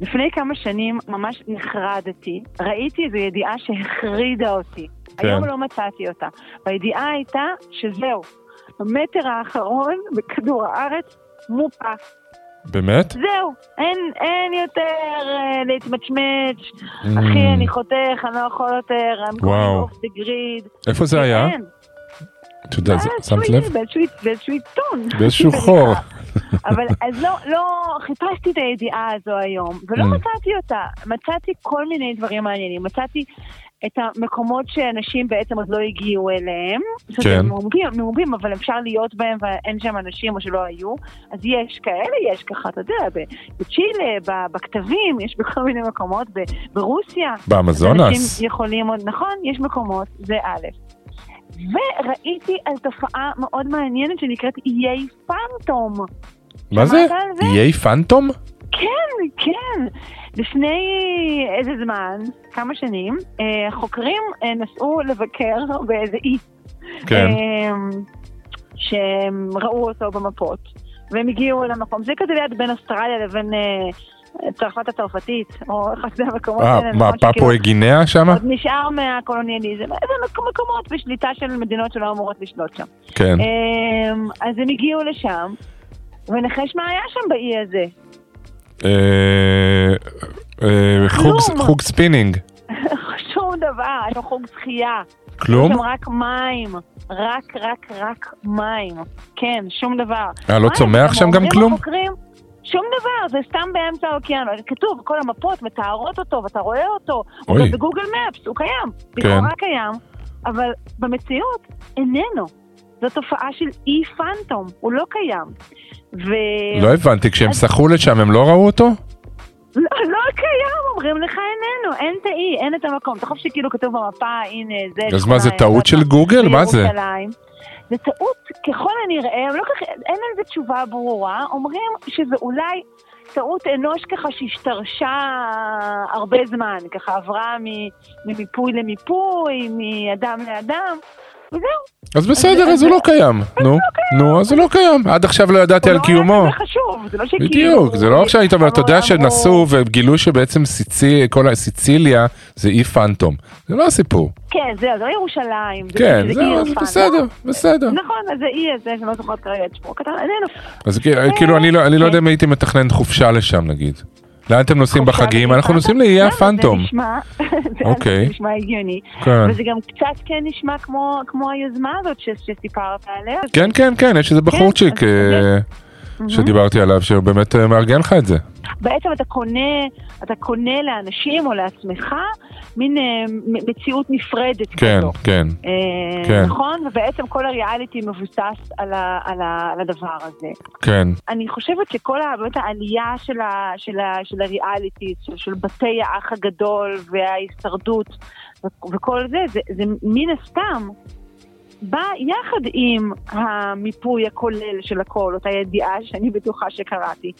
לפני כמה שנים ממש נחרדתי, ראיתי איזו ידיעה שהחרידה אותי. כן. היום לא מצאתי אותה. והידיעה הייתה שזהו, המטר האחרון בכדור הארץ מופע. באמת? זהו, אין, אין יותר אה, להתמצמץ. Mm. אחי, אני חותך, אני לא יכול יותר, I'm וואו. going off the grid. איפה זה היה? אין. את יודעת, אה, שמת לב? באיזשהו באיזשהו עיתון. באיזשהו חור. אבל אז לא, לא, חיפשתי את הידיעה הזו היום, ולא Mm. מצאתי אותה. מצאתי כל מיני דברים מעניינים. מצאתי את המקומות שאנשים בעצם עוד לא הגיעו אליהם. כן. הם מעובים, אבל אפשר להיות בהם ואין שם אנשים או שלא היו. אז יש כאלה, יש ככה, אתה יודע, בצ'ילה, בכתבים, יש בכל מיני מקומות, ב- ברוסיה. באמזונס. אנשים יכולים עוד, נכון, יש מקומות, זה א'. וראיתי על תופעה מאוד מעניינת שנקראת איי פנטום. מה זה? איי פנטום? כן, כן. לפני איזה זמן, כמה שנים, אה, חוקרים אה, נסעו לבקר באיזה אי. כן. אה, שהם ראו אותו במפות, והם הגיעו למקום. זה כזה ליד בין אוסטרליה לבין צרפת הצרפתית, או אחד המקומות אה, האלה. מה, פפואי גינאה שמה? עוד נשאר מהקולוניאליזם, איזה מקומות בשליטה של מדינות שלא אמורות לשלוט שם. כן. אז הם הגיעו לשם, ונחש מה היה שם באי הזה. אה, אה, חוג- כלום. חוג ספינינג. שום דבר, היה שם חוג שחייה. כלום? היה שם רק מים, רק, רק, רק מים. כן, שום דבר. אה, לא צומח שם גם כלום? החוקרים, שום דבר, זה סתם באמצע האוקיינוס. כתוב, כל המפות מתארות אותו, ואתה רואה אותו. הוא אוי. גם בגוגל מפס, הוא קיים. כן. לכאורה קיים, אבל במציאות איננו. זו תופעה של אי פנטום, הוא לא קיים. ו... לא הבנתי, כשהם שחו לשם הם לא ראו אותו? לא, לא קיים, אומרים לך איננו, אין תאי, אין את המקום. תחשוב שכאילו כתוב במפה, הנה זה... אז מה, זה טעות של גוגל? מה זה? זה טעות, ככל הנראה, לא כך, אין לזה תשובה ברורה, אומרים שזה אולי טעות אנוש ככה שהשתרשה הרבה זמן, ככה עברה ממיפוי למיפוי, מאדם לאדם, וזהו. אז בסדר, אז הוא לא קיים. נו, נו, אז הוא לא קיים. עד עכשיו לא ידעתי על לא קיומו. כזה חשוב, זה לא שכאילו... בדיוק, זה לא עכשיו היית אומר, אתה יודע שנסעו וגילו שבעצם כל הסיציליה זה אי פנטום. זה לא הסיפור. כן, זהו, זה לא ירושלים. זה- כן, זה זהו, fun. בסדר, בסדר. נכון, אז זה אי הזה, שאני לא זוכרת כרגע את שמו. אז כאילו, אני לא אני לא יודע אם הייתי מתכנן חופשה לשם נגיד. לאן אתם נוסעים בחגים? אנחנו נוסעים? לאיי למה? הפנטום. זה נשמע, זה אוקיי. נשמע הגיוני. כן. וזה גם קצת כן נשמע כמו, היוזמה הזאת שסיפרת עליה. כן, כן, כן, יש איזה בחורצ'יק אז- אה, שדיברתי עליו, שבאמת אה, מארגן לך את זה. בעצם אתה קונה, אתה קונה לאנשים או לעצמך מין אה, מציאות נפרדת כן, כזו. כן. אה, כן. נכון? ובעצם כל הריאליטי מבוסס על, ה, על, ה, על הדבר הזה. כן. אני חושבת שכל ה- באמת העלייה של, ה, של, ה, של הריאליטי, של, של בתי האח הגדול וההישרדות וכל זה, זה, זה מן הסתם בא יחד עם המיפוי הכולל של הכל, אותה ידיעה שאני בטוחה שקראתי,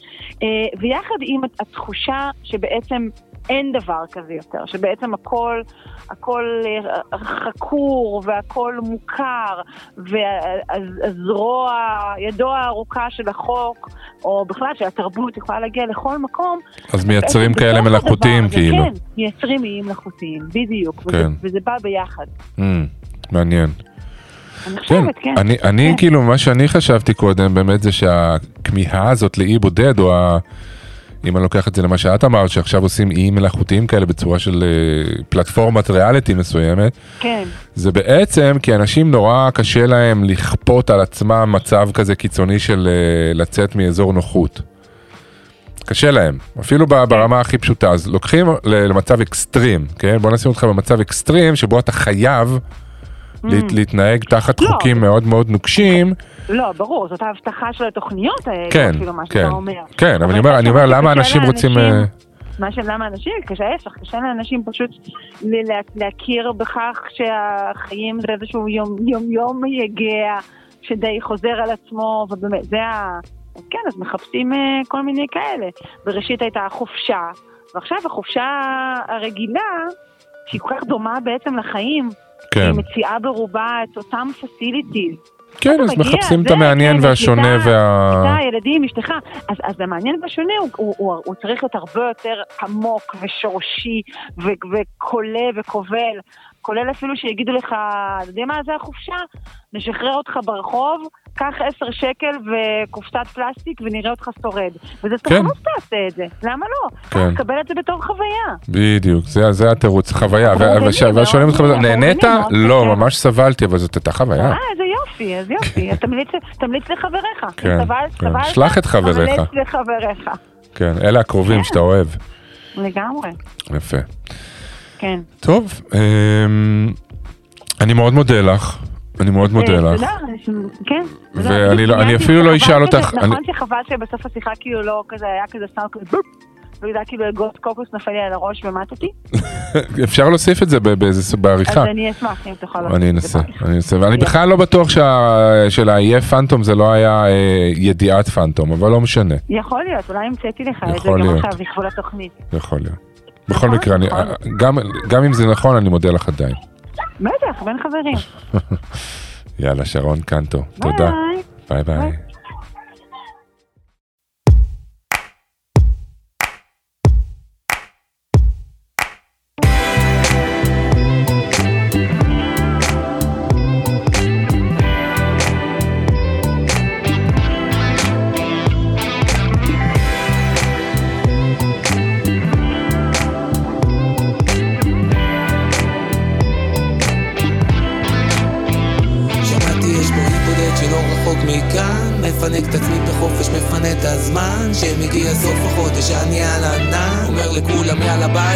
אה, ויחד עם התחושה שבעצם אין דבר כזה יותר, שבעצם הכל, הכל אה, חקור והכל מוכר, והזרוע, ידו הארוכה של החוק, או בכלל של התרבות, יכולה להגיע לכל מקום. אז מייצרים כאלה בתוך מלאכותיים, כאילו. כן, מייצרים איים מלאכותיים, בדיוק, וזה, כן. וזה בא ביחד. Mm, מעניין. אני כן, חושבת, כן. אני, אני כן. כאילו, מה שאני חשבתי קודם באמת זה שהכמיהה הזאת לאי בודד, או ה... אם אני לוקח את זה למה שאת אמרת, שעכשיו עושים איים מלאכותיים כאלה בצורה של אה, פלטפורמת ריאליטי מסוימת, כן, זה בעצם כי אנשים נורא קשה להם לכפות על עצמם מצב כזה קיצוני של אה, לצאת מאזור נוחות. קשה להם, אפילו ב- ברמה הכי פשוטה, אז לוקחים למצב אקסטרים, כן? בוא נשים אותך במצב אקסטרים שבו אתה חייב להת- להתנהג תחת לא. חוקים מאוד מאוד נוקשים, לא, ברור, זאת ההבטחה של התוכניות האלה, כן, אפילו מה כן, שאתה אומר. כן, אבל אני אומר, אני אומר, שמעת למה אנשים רוצים... אה, מה של למה אנשים, קשה ההפך, קשה לאנשים פשוט להכיר בכך שהחיים זה איזשהו יום יום, יום יגע שדי חוזר על עצמו, ובאמת, זה ה... אז כן, אז מחפשים אה, כל מיני כאלה. בראשית הייתה החופשה, ועכשיו החופשה הרגילה, שהיא כל כך דומה בעצם לחיים, כן, היא מציעה ברובה את אותם פסיליטיז. כן, אז מגיע, מחפשים את המעניין כן, והשונה וה... אתה, ילדים, אשתך. אז, אז המעניין והשונה הוא, הוא, הוא, הוא צריך להיות הרבה יותר עמוק ושורשי ו- וקולה וכובל. כולל אפילו שיגידו לך, אתה יודע מה זה החופשה? נשחרר אותך ברחוב, קח עשר שקל וקופסת פלסטיק ונראה אותך שורד. וזה כן. תחנות תעשה את זה, למה לא? כן. תקבל את זה בתור חוויה. בדיוק, זה, זה התירוץ, חוויה. אנחנו ו- מבינים וש- מאוד, ואז שואלים אותך, נהנית? לא, כן. ממש סבלתי, אבל זאת הייתה חוויה. אה, איזה יופי, אז יופי. אז תמליץ, תמליץ לחבריך. כן, כן. שלח את חבריך. תמליץ לחבריך. כן, אלה הקרובים שאתה אוהב. לגמרי, יפה. כן. טוב, אמ, אני מאוד מודה לך. אני מאוד מודה אה, לך. אני- כן. ואני לא- אני אפילו לא אשאל אותך, נכון אני- שחבל שבסוף השיחה כאילו לא כזה, היה כזה סאונד כזה בופ, היה כאילו אגוז קוקוס נפל לי על הראש ומטתי. אפשר להוסיף את זה ב- באיזה- אז בעריכה. אני אשמח אם תוכל אני את אנסה, זה בעריכה. אני אנסה, ואני בכלל לא בטוח שה- שלאיי פנטום זה לא היה אה, ידיעת פנטום, אבל לא משנה, יכול להיות, אולי המצאתי לך את זה גם. עכשיו לכבוד התוכנית. יכול להיות. בכל נכון, מקרה, אני- נכון. גם- גם אם זה נכון, אני מודה לך עדיין. בטח, בין חברים. יאללה, שרון קנטו, תודה. ביי. ביי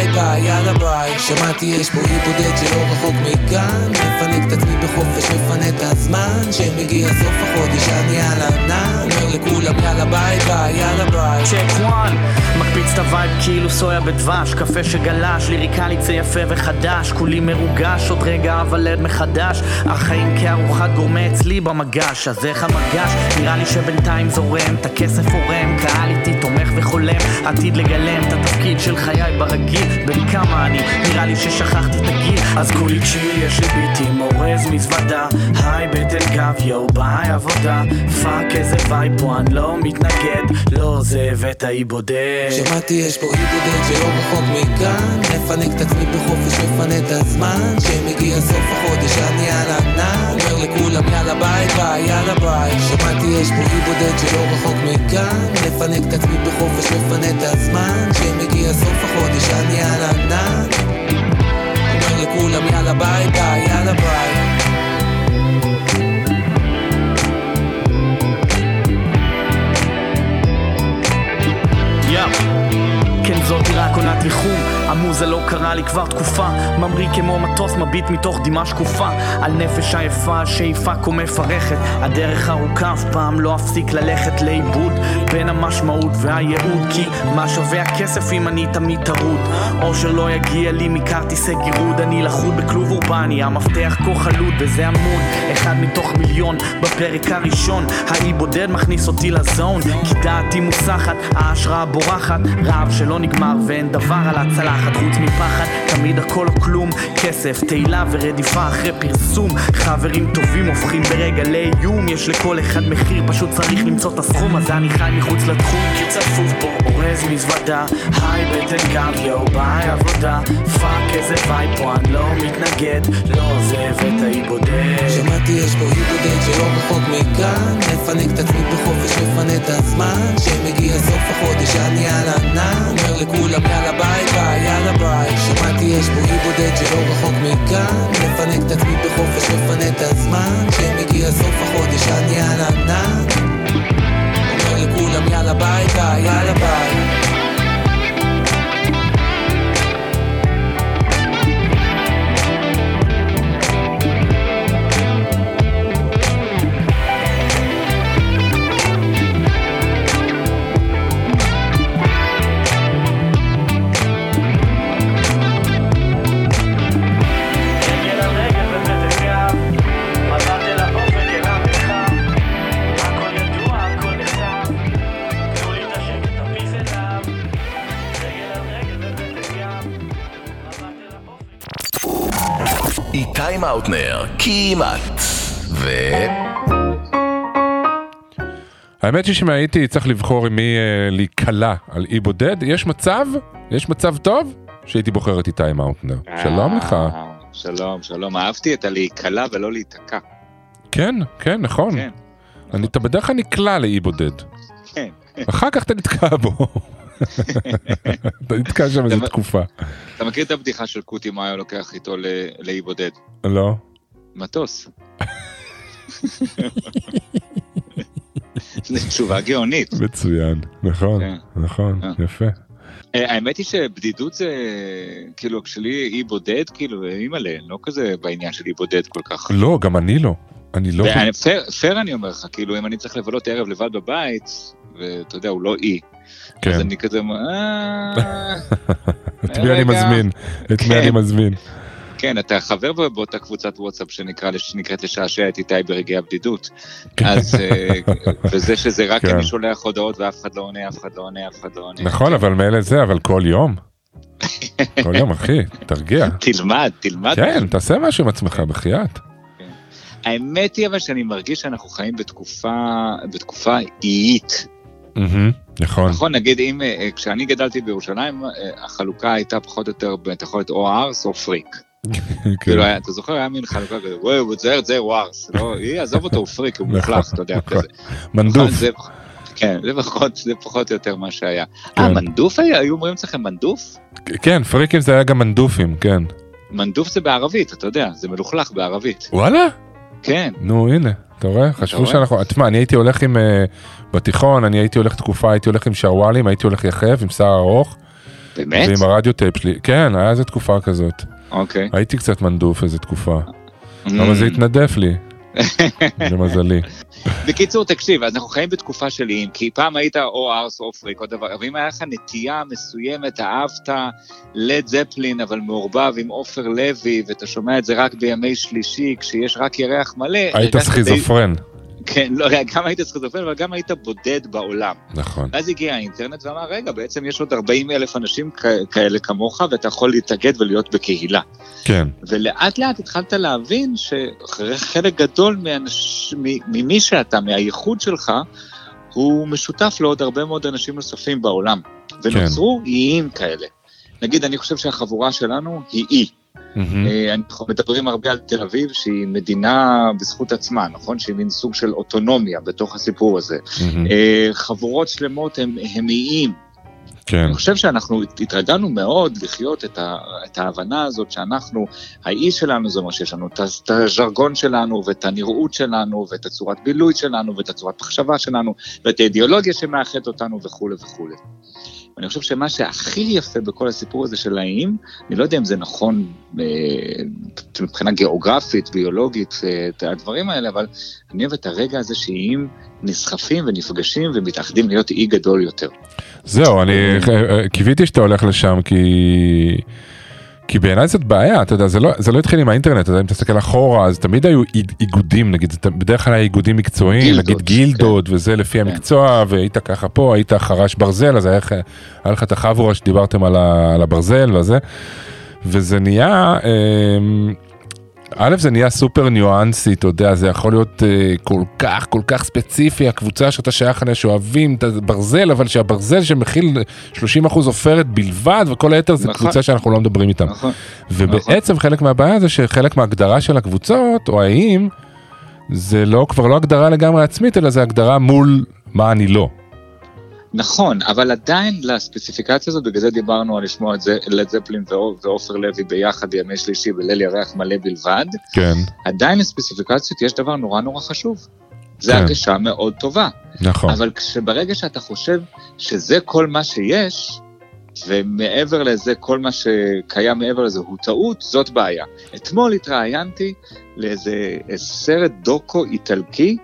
לכולם יאללה שמעתי יש פה אי בודד שלא רחוק מכאן. מפנק את עצמי בחופש, מפנה את הזמן. שמגיע סוף החודש אני על ענן. אומר לכולם יאללה ביי ביי, יאללה ביי. Check one, מקפיד מריץ את ה vibe כאילו סויה בדבש, קפה שגלש, ליריקלית זה יפה וחדש, כולי מרוגש, עוד רגע אוולד מחדש, החיים כארוחת גורמה אצלי במגש, אז איך המגש? נראה לי שבינתיים זורם, את הכסף עורם, קהל איתי תומך וחולם, עתיד לגלם את התפקיד של חיי ברגיל, בן כמה אני, נראה לי ששכחתי את הגיל, אז כולי chill, יש לי ביטים, אורז מזוודה, היי בטן גב, יואו ביי עבודה, fuck איזה vibe פה, אני לא מתנגד, לא עוזב את האי בודד. שמעתי יש פה אי בודד שלא רחוק מכאן. מפנק את עצמי בחופש, מפנה את הזמן. שמגיע סוף החודש אני על ענן. אומר לכולם יאללה ביי ביי, יאללה ביי. שמעתי יש פה אי בודד שלא רחוק מכאן. מפנק את עצמי בחופש, מפנה את הזמן קרה לי כבר תקופה. ממריא כמו מטוס מביט מתוך דמעה שקופה. על נפש עייפה, שאיפה כה מפרכת. הדרך ארוכה, אף פעם לא אפסיק ללכת לאיבוד. בין המשמעות והייעוד כי מה שווה הכסף אם אני תמיד טרוד? אושר לא יגיע לי מכרטיסי גירוד. אני לכוד בכלוב אורבני, המפתח כה חלוד וזה עמוד. אחד מתוך מיליון בפרק הראשון. האי בודד מכניס אותי לזון. כי דעתי מוסחת, ההשראה בורחת. רעב שלא נגמר ואין דבר על הצלחת. חוץ מפחד תמיד הכל או כלום. כסף, תהילה ורדיפה אחרי פרסום. חברים טובים הופכים ברגע לאיום. יש לכל אחד מחיר פשוט צריך למצוא את הסכום הזה. אני חי מחוץ לתחום כי צפוף פה אורז מזוודה היי בטן גב יואו ביי עבודה. fuck איזה vibe פה אני לא מתנגד. לא עוזב את האי בודד. שמעתי יש פה אי בודד שלא רחוק מכאן. מפנק את עצמי בחופש, מפנה את הזמן. שמגיע סוף החודש אני על ענן. אומר לכולם יאללה ביי ביי, יאללה ביי. שמעתי יש פה אי בודד שלא רחוק מכאן. מפנק את עצמי בחופש, מפנה את הזמן. שמגיע סוף החודש אני על ענן. אומר לכולם יאללה ביי, יאללה ביי כמעט. ו... האמת היא שאם הייתי צריך לבחור עם מי אה, להיקלע על אי בודד, יש מצב, יש מצב טוב, שהייתי בוחר את איתי מאוטנר. שלום לך. אה, שלום, שלום. אהבתי את הלהיקלע ולא להיתקע. כן, כן, נכון. כן. אני, אתה בדרך כלל נקלע לאי בודד. כן. אחר כך אתה נתקע בו. אתה נתקע שם איזה תקופה. אתה מכיר את הבדיחה של קוטי היה לוקח איתו ל- לאי בודד? לא. מטוס. זו תשובה גאונית. מצוין, נכון, כן. נכון, אה. יפה. אה, האמת היא שבדידות זה, כאילו, כשלי אי בודד, כאילו, אימא'לה, לא כזה בעניין של אי בודד כל כך. לא, גם אני לא. אני לא... פייר- אני אומר לך, כאילו, אם אני צריך לבלות ערב לבד בבית, ואתה יודע, הוא לא אי, אז כן. אני כזה, אה, את מי אני. מזמין? את מי כן. אני מזמין? כן, אתה חבר באותה קבוצת וואטסאפ שנקרא, שנקראת לשעשע את איתי ברגעי הבדידות. כן. אז, אה, וזה שזה רק כן. אני שולח הודעות ואף אחד לא עונה, אף אחד לא עונה, אף אחד לא עונה. נכון, אבל מילא זה, אבל כל יום. כל יום, אחי, תרגיע. תלמד, תלמד. כן, תעשה משהו עם עצמך, בחייאת. האמת היא אבל שאני מרגיש שאנחנו חיים בתקופה, בתקופה איים. מהמם, נכון. נכון, נגיד אם, אה, כשאני גדלתי בירושלים, אה, החלוקה הייתה פחות או יותר, אתה יכול להיות או ארס או פריק. כן. כאילו, אתה זוכר, היה מין חלוקה כזה, וואי, הוא צייר את זה, הוא ארס. לא, היא, עזוב אותו, הוא פריק, הוא נכון, מוכלך, אתה יודע, נכון. כזה. מנדוף. נכון, כן, זה פחות, זה פחות או יותר מה שהיה. אה, כן. מנדוף היה? היו אומרים אצלכם מנדוף? כן, פריקים זה היה גם מנדופים, כן. מנדוף זה בערבית, אתה יודע, זה מלוכלך בערבית. וואלה? כן. נו, הנה, אתה רואה? חשבו? שאנחנו... תשמע, אני הייתי הולך עם... אה, בתיכון, אני הייתי הולך תקופה, הייתי הולך עם שרוואלים, הייתי הולך יחף עם שיער ארוך. באמת? ועם הרדיו טייפ שלי. כן, היה איזה תקופה כזאת. אוקיי. הייתי קצת מנדוף איזה תקופה. Mm. אבל זה התנדף לי. למזלי. בקיצור, תקשיב, אנחנו חיים בתקופה של איים, כי פעם היית או ארס או פריק או דבר, אבל אם היה לך נטייה מסוימת, אהבת לד זפלין, אבל מעורבב עם עופר לוי, ואתה שומע את זה רק בימי שלישי, כשיש רק ירח מלא, היית הרגשת די- סכיזופרן. כן, לא, גם היית סכיזופרן, אבל גם היית בודד בעולם. נכון. ואז הגיע האינטרנט ואמר, רגע, בעצם יש עוד 40 אלף אנשים כ- כאלה כמוך, ואתה יכול להתאגד ולהיות בקהילה. כן. ולאט לאט התחלת להבין שחלק גדול מאנש... ממי שאתה, מהייחוד שלך, הוא משותף לעוד הרבה מאוד אנשים נוספים בעולם. ונוצרו איים כאלה. נגיד, אני חושב שהחבורה שלנו היא אי. אה, אנחנו מדברים הרבה על תל אביב, שהיא מדינה בזכות עצמה, נכון? שהיא מין סוג של אוטונומיה בתוך הסיפור הזה. אה, חבורות שלמות הם, איים. כן. אני חושב שאנחנו התרגלנו מאוד לחיות את, ה, את ההבנה הזאת שאנחנו, האי שלנו זה אומר שיש לנו את הז'רגון שלנו ואת הנראות שלנו ואת הצורת בילוי שלנו ואת הצורת מחשבה שלנו ואת האידיאולוגיה שמאחדת אותנו וכולי וכולי. אני חושב שמה שהכי יפה בכל הסיפור הזה של האיים, אני לא יודע אם זה נכון אה, מבחינה גיאוגרפית, ביולוגית, אה, את הדברים האלה, אבל אני אוהב את הרגע הזה שאיים נסחפים ונפגשים ומתאחדים להיות אי גדול יותר. זהו, אני אה, קיוויתי שאתה הולך לשם כי... כי בעיניי זאת בעיה, אתה יודע, זה לא, זה לא התחיל עם האינטרנט, אתה יודע, אם תסתכל אחורה, אז תמיד היו איג- איגודים, נגיד, בדרך כלל היה איגודים מקצועיים, גילדות, נגיד גילדות, וזה לפי המקצוע, והיית ככה פה, היית חרש ברזל, אז היה היה לך את החבורה שדיברתם על, ה, על הברזל וזה, וזה נהיה, אמ, א', זה נהיה סופר ניואנסי, אתה יודע, זה יכול להיות אה, כל כך, כל כך ספציפי, הקבוצה שאתה שייך אליה שאוהבים את הברזל, אבל שהברזל שמכיל 30% עופרת בלבד, וכל היתר זה נכון. קבוצה שאנחנו לא מדברים איתם. נכון. ובעצם חלק מהבעיה זה שחלק מההגדרה של הקבוצות, או האיים, זה לא, כבר לא הגדרה לגמרי עצמית, אלא זה הגדרה מול מה אני לא. נכון, אבל עדיין לספציפיקציה הזאת, בגלל זה דיברנו על לשמוע את זה, לד זפלין ועו- ועופר לוי ביחד בימי שלישי בליל ירח מלא בלבד, כן, עדיין לספציפיקציות יש דבר נורא נורא חשוב. זה כן. הרגשה מאוד טובה. נכון. אבל כשברגע שאתה חושב שזה כל מה שיש, ומעבר לזה, כל מה שקיים מעבר לזה הוא טעות, זאת בעיה. אתמול התראיינתי לאיזה סרט דוקו איטלקי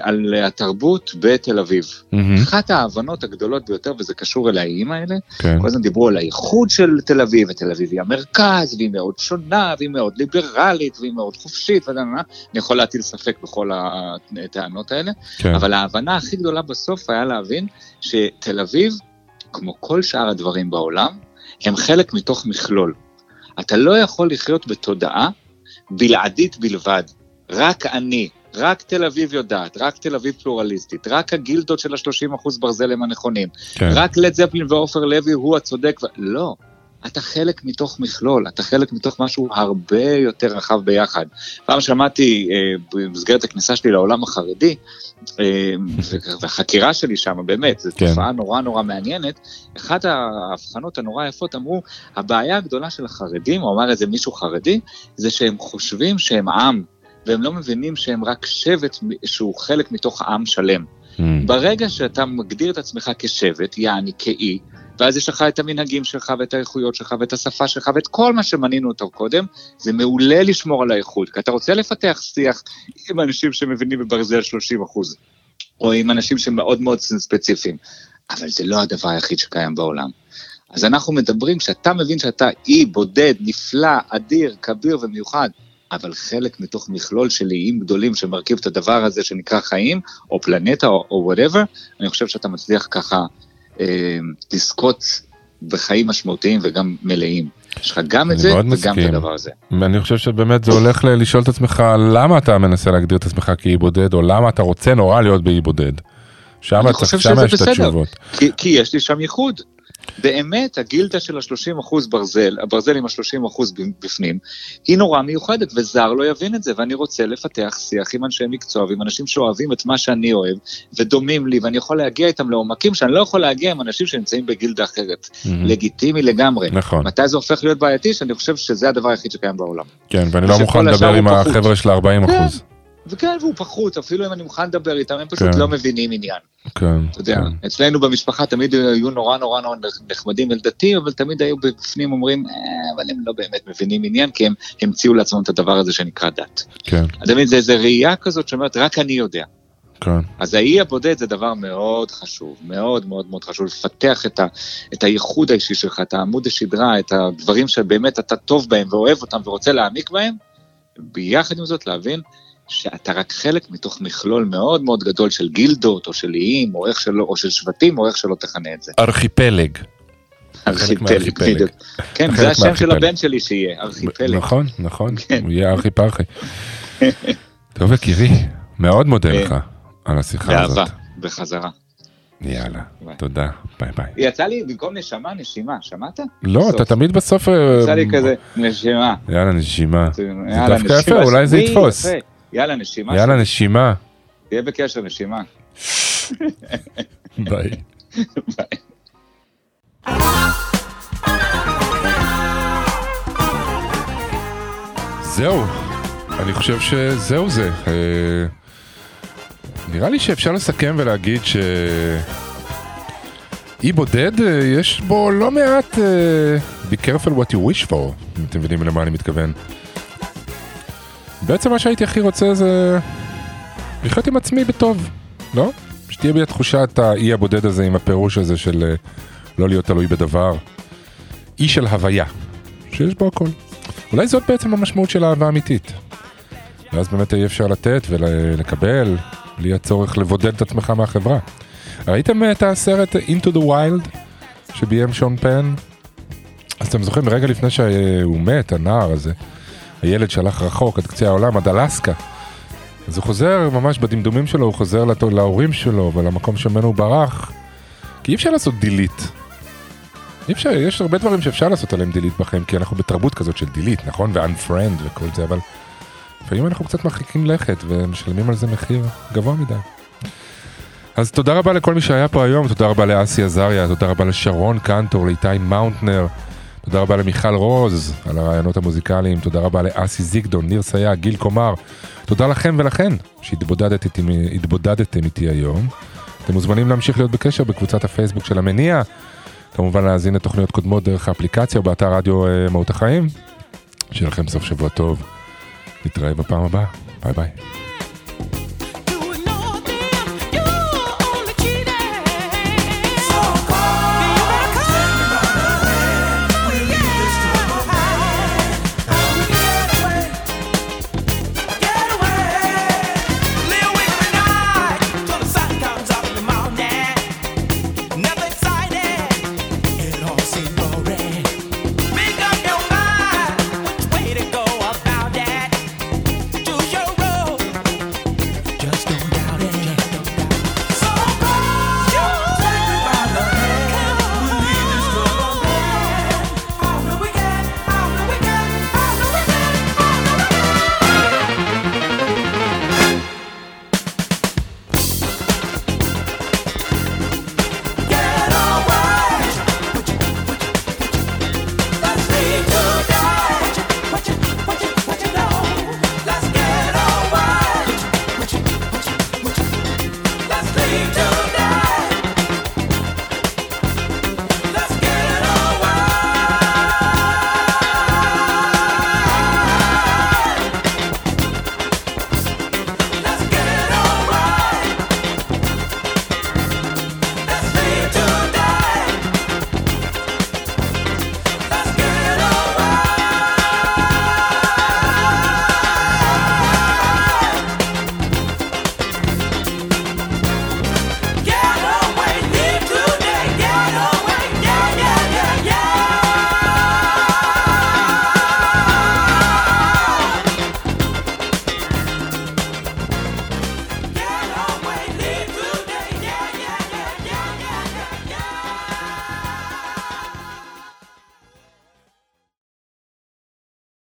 על התרבות בתל אביב. מהמם. אחת ההבנות הגדולות ביותר, וזה קשור אל האיים האלה, כן. כל הזמן דיברו על האיחוד של תל אביב, ותל אביב היא המרכז, והיא מאוד שונה, והיא מאוד ליברלית, והיא מאוד חופשית, ואני יכול להטיל ספק בכל הטענות האלה, כן. אבל ההבנה הכי גדולה בסוף היה להבין שתל אביב, כמו כל שאר הדברים בעולם, הם חלק מתוך מכלול. אתה לא יכול לחיות בתודעה בלעדית בלבד. רק אני, רק תל אביב יודעת, רק תל אביב פלורליסטית, רק הגילדות של ה-30% ברזל הם הנכונים, כן. רק לד זפלין ועופר לוי הוא הצודק. ו... לא, אתה חלק מתוך מכלול, אתה חלק מתוך משהו הרבה יותר רחב ביחד. פעם שמעתי אה, במסגרת הכניסה שלי לעולם החרדי, אה, והחקירה שלי שם, באמת, זו כן. תופעה נורא נורא מעניינת, אחת ההבחנות הנורא יפות אמרו, הבעיה הגדולה של החרדים, או אמר איזה מישהו חרדי, זה שהם חושבים שהם עם, והם לא מבינים שהם רק שבט שהוא חלק מתוך עם שלם. ברגע שאתה מגדיר את עצמך כשבט, יעני כאי, ואז יש לך את המנהגים שלך ואת האיכויות שלך ואת השפה שלך ואת כל מה שמנינו אותו קודם, זה מעולה לשמור על האיכות, כי אתה רוצה לפתח שיח עם אנשים שמבינים בברזל 30 אחוז, או עם אנשים שמאוד מאוד ספציפיים, אבל זה לא הדבר היחיד שקיים בעולם. אז אנחנו מדברים, כשאתה מבין שאתה אי בודד, נפלא, אדיר, כביר ומיוחד, אבל חלק מתוך מכלול של איים גדולים שמרכיב את הדבר הזה שנקרא חיים, או פלנטה, או whatever, אני חושב שאתה מצליח ככה אה, לזכות בחיים משמעותיים וגם מלאים. יש לך גם את זה וגם מסכים. את הדבר הזה. אני חושב שבאמת זה הולך ל- לשאול את עצמך למה אתה מנסה להגדיר את עצמך כאי בודד, או למה אתה רוצה נורא להיות באי בודד. שם חושב שם יש את. התשובות. כי, כי יש לי שם ייחוד. באמת, הגילדה של ה-30 אחוז ברזל, הברזל עם ה-30 אחוז בפנים, היא נורא מיוחדת, וזר לא יבין את זה, ואני רוצה לפתח שיח עם אנשי מקצוע ועם אנשים שאוהבים את מה שאני אוהב, ודומים לי, ואני יכול להגיע איתם לעומקים שאני לא יכול להגיע עם אנשים שנמצאים בגילדה אחרת. מהמם. לגיטימי לגמרי. נכון. מתי זה הופך להיות בעייתי? שאני חושב שזה הדבר היחיד שקיים בעולם. כן, ואני לא מוכן לדבר עם. החבר'ה של ה-40 כן. אחוז. וכן, והוא פחות, אפילו אם אני מוכן לדבר איתם, הם פשוט כן. לא מבינים עניין. כן, אתה יודע, כן. אצלנו במשפחה תמיד היו נורא נורא נורא נחמדים ילדתיים, אבל תמיד היו בפנים אומרים, אה, אבל הם לא באמת מבינים עניין, כי הם המציאו לעצמם את הדבר הזה שנקרא דת. כן, אתה מבין, זה איזה ראייה כזאת שאומרת, רק אני יודע. כן. אז האי הבודד זה דבר מאוד חשוב, מאוד מאוד מאוד חשוב, לפתח את, ה, את הייחוד האישי שלך, את העמוד השדרה, את הדברים שבאמת אתה טוב בהם ואוהב אותם ורוצה להעמיק בהם, ביחד עם זאת להבין שאתה רק חלק מתוך מכלול מאוד מאוד גדול של גילדות, או של איים, או, איך שלא, או של שבטים, או איך שלא תכנה את זה. ארכיפלג. ארכיפלג. בדיוק. כן, זה השם של. הבן שלי שיהיה, ארכיפלג. נכון, נכון, כן. הוא יהיה ארכי פרחי. טוב יקירי, מאוד מודה כן. לך על השיחה הזאת. באהבה, בחזרה. יאללה, ביי. תודה, ביי ביי. יצא לי במקום נשמה, נשימה, שמעת? לא, בסוף. אתה תמיד בסוף... אה, יצא לי כזה, נשימה. יאללה, נשימה. זה דווקא יפה, אולי זה יתפוס. יפה. יאללה, נשימה. יאללה. נשימה. תהיה בקשר, נשימה. ביי. ביי. זהו, אני חושב שזהו זה. אה, נראה לי שאפשר לסכם ולהגיד ש... אי בודד, אה, יש בו לא מעט אה, be careful what you wish for, אם אתם מבינים למה אני מתכוון. בעצם מה שהייתי הכי רוצה זה לחיות עם עצמי בטוב, לא? שתהיה בי התחושת האי הבודד הזה עם הפירוש הזה של אה, לא להיות תלוי בדבר. אי של הוויה, שיש בו הכל. אולי זאת בעצם המשמעות של אהבה אמיתית. ואז באמת יהיה אפשר לתת ולקבל, בלי הצורך לבודד את עצמך מהחברה. ראיתם את הסרט Into the Wild שביים שון פן? אז אתם זוכרים, רגע לפני שהוא מת, הנער הזה, הילד שהלך רחוק עד קצה העולם, עד אלסקה. אז הוא חוזר ממש בדמדומים שלו, הוא חוזר לת- להורים שלו ולמקום שממנו הוא ברח. כי אי אפשר לעשות delete. אי אפשר, יש הרבה דברים שאפשר לעשות עליהם delete בחיים, כי אנחנו בתרבות כזאת של delete, נכון? ו-unfriend וכל זה, אבל לפעמים אנחנו קצת מרחיקים לכת ומשלמים על זה מחיר גבוה מדי. אז תודה רבה לכל מי שהיה פה היום, תודה רבה לאסי עזריה, תודה רבה לשרון קנטור, לאיתי מאונטנר, תודה רבה למיכל רוז על הרעיונות המוזיקליים, תודה רבה לאסי זיגדון, ניר סייג, גיל קומר, תודה לכם ולכן שהתבודדתם התבודדתם איתי היום. אתם מוזמנים להמשיך להיות בקשר בקבוצת הפייסבוק של המניע, כמובן להאזין לתוכניות קודמות דרך האפליקציה או באתר רדיו אה, מהות החיים. שיהיה לכם סוף שבוע טוב, נתראה בפעם הבאה, ביי ביי.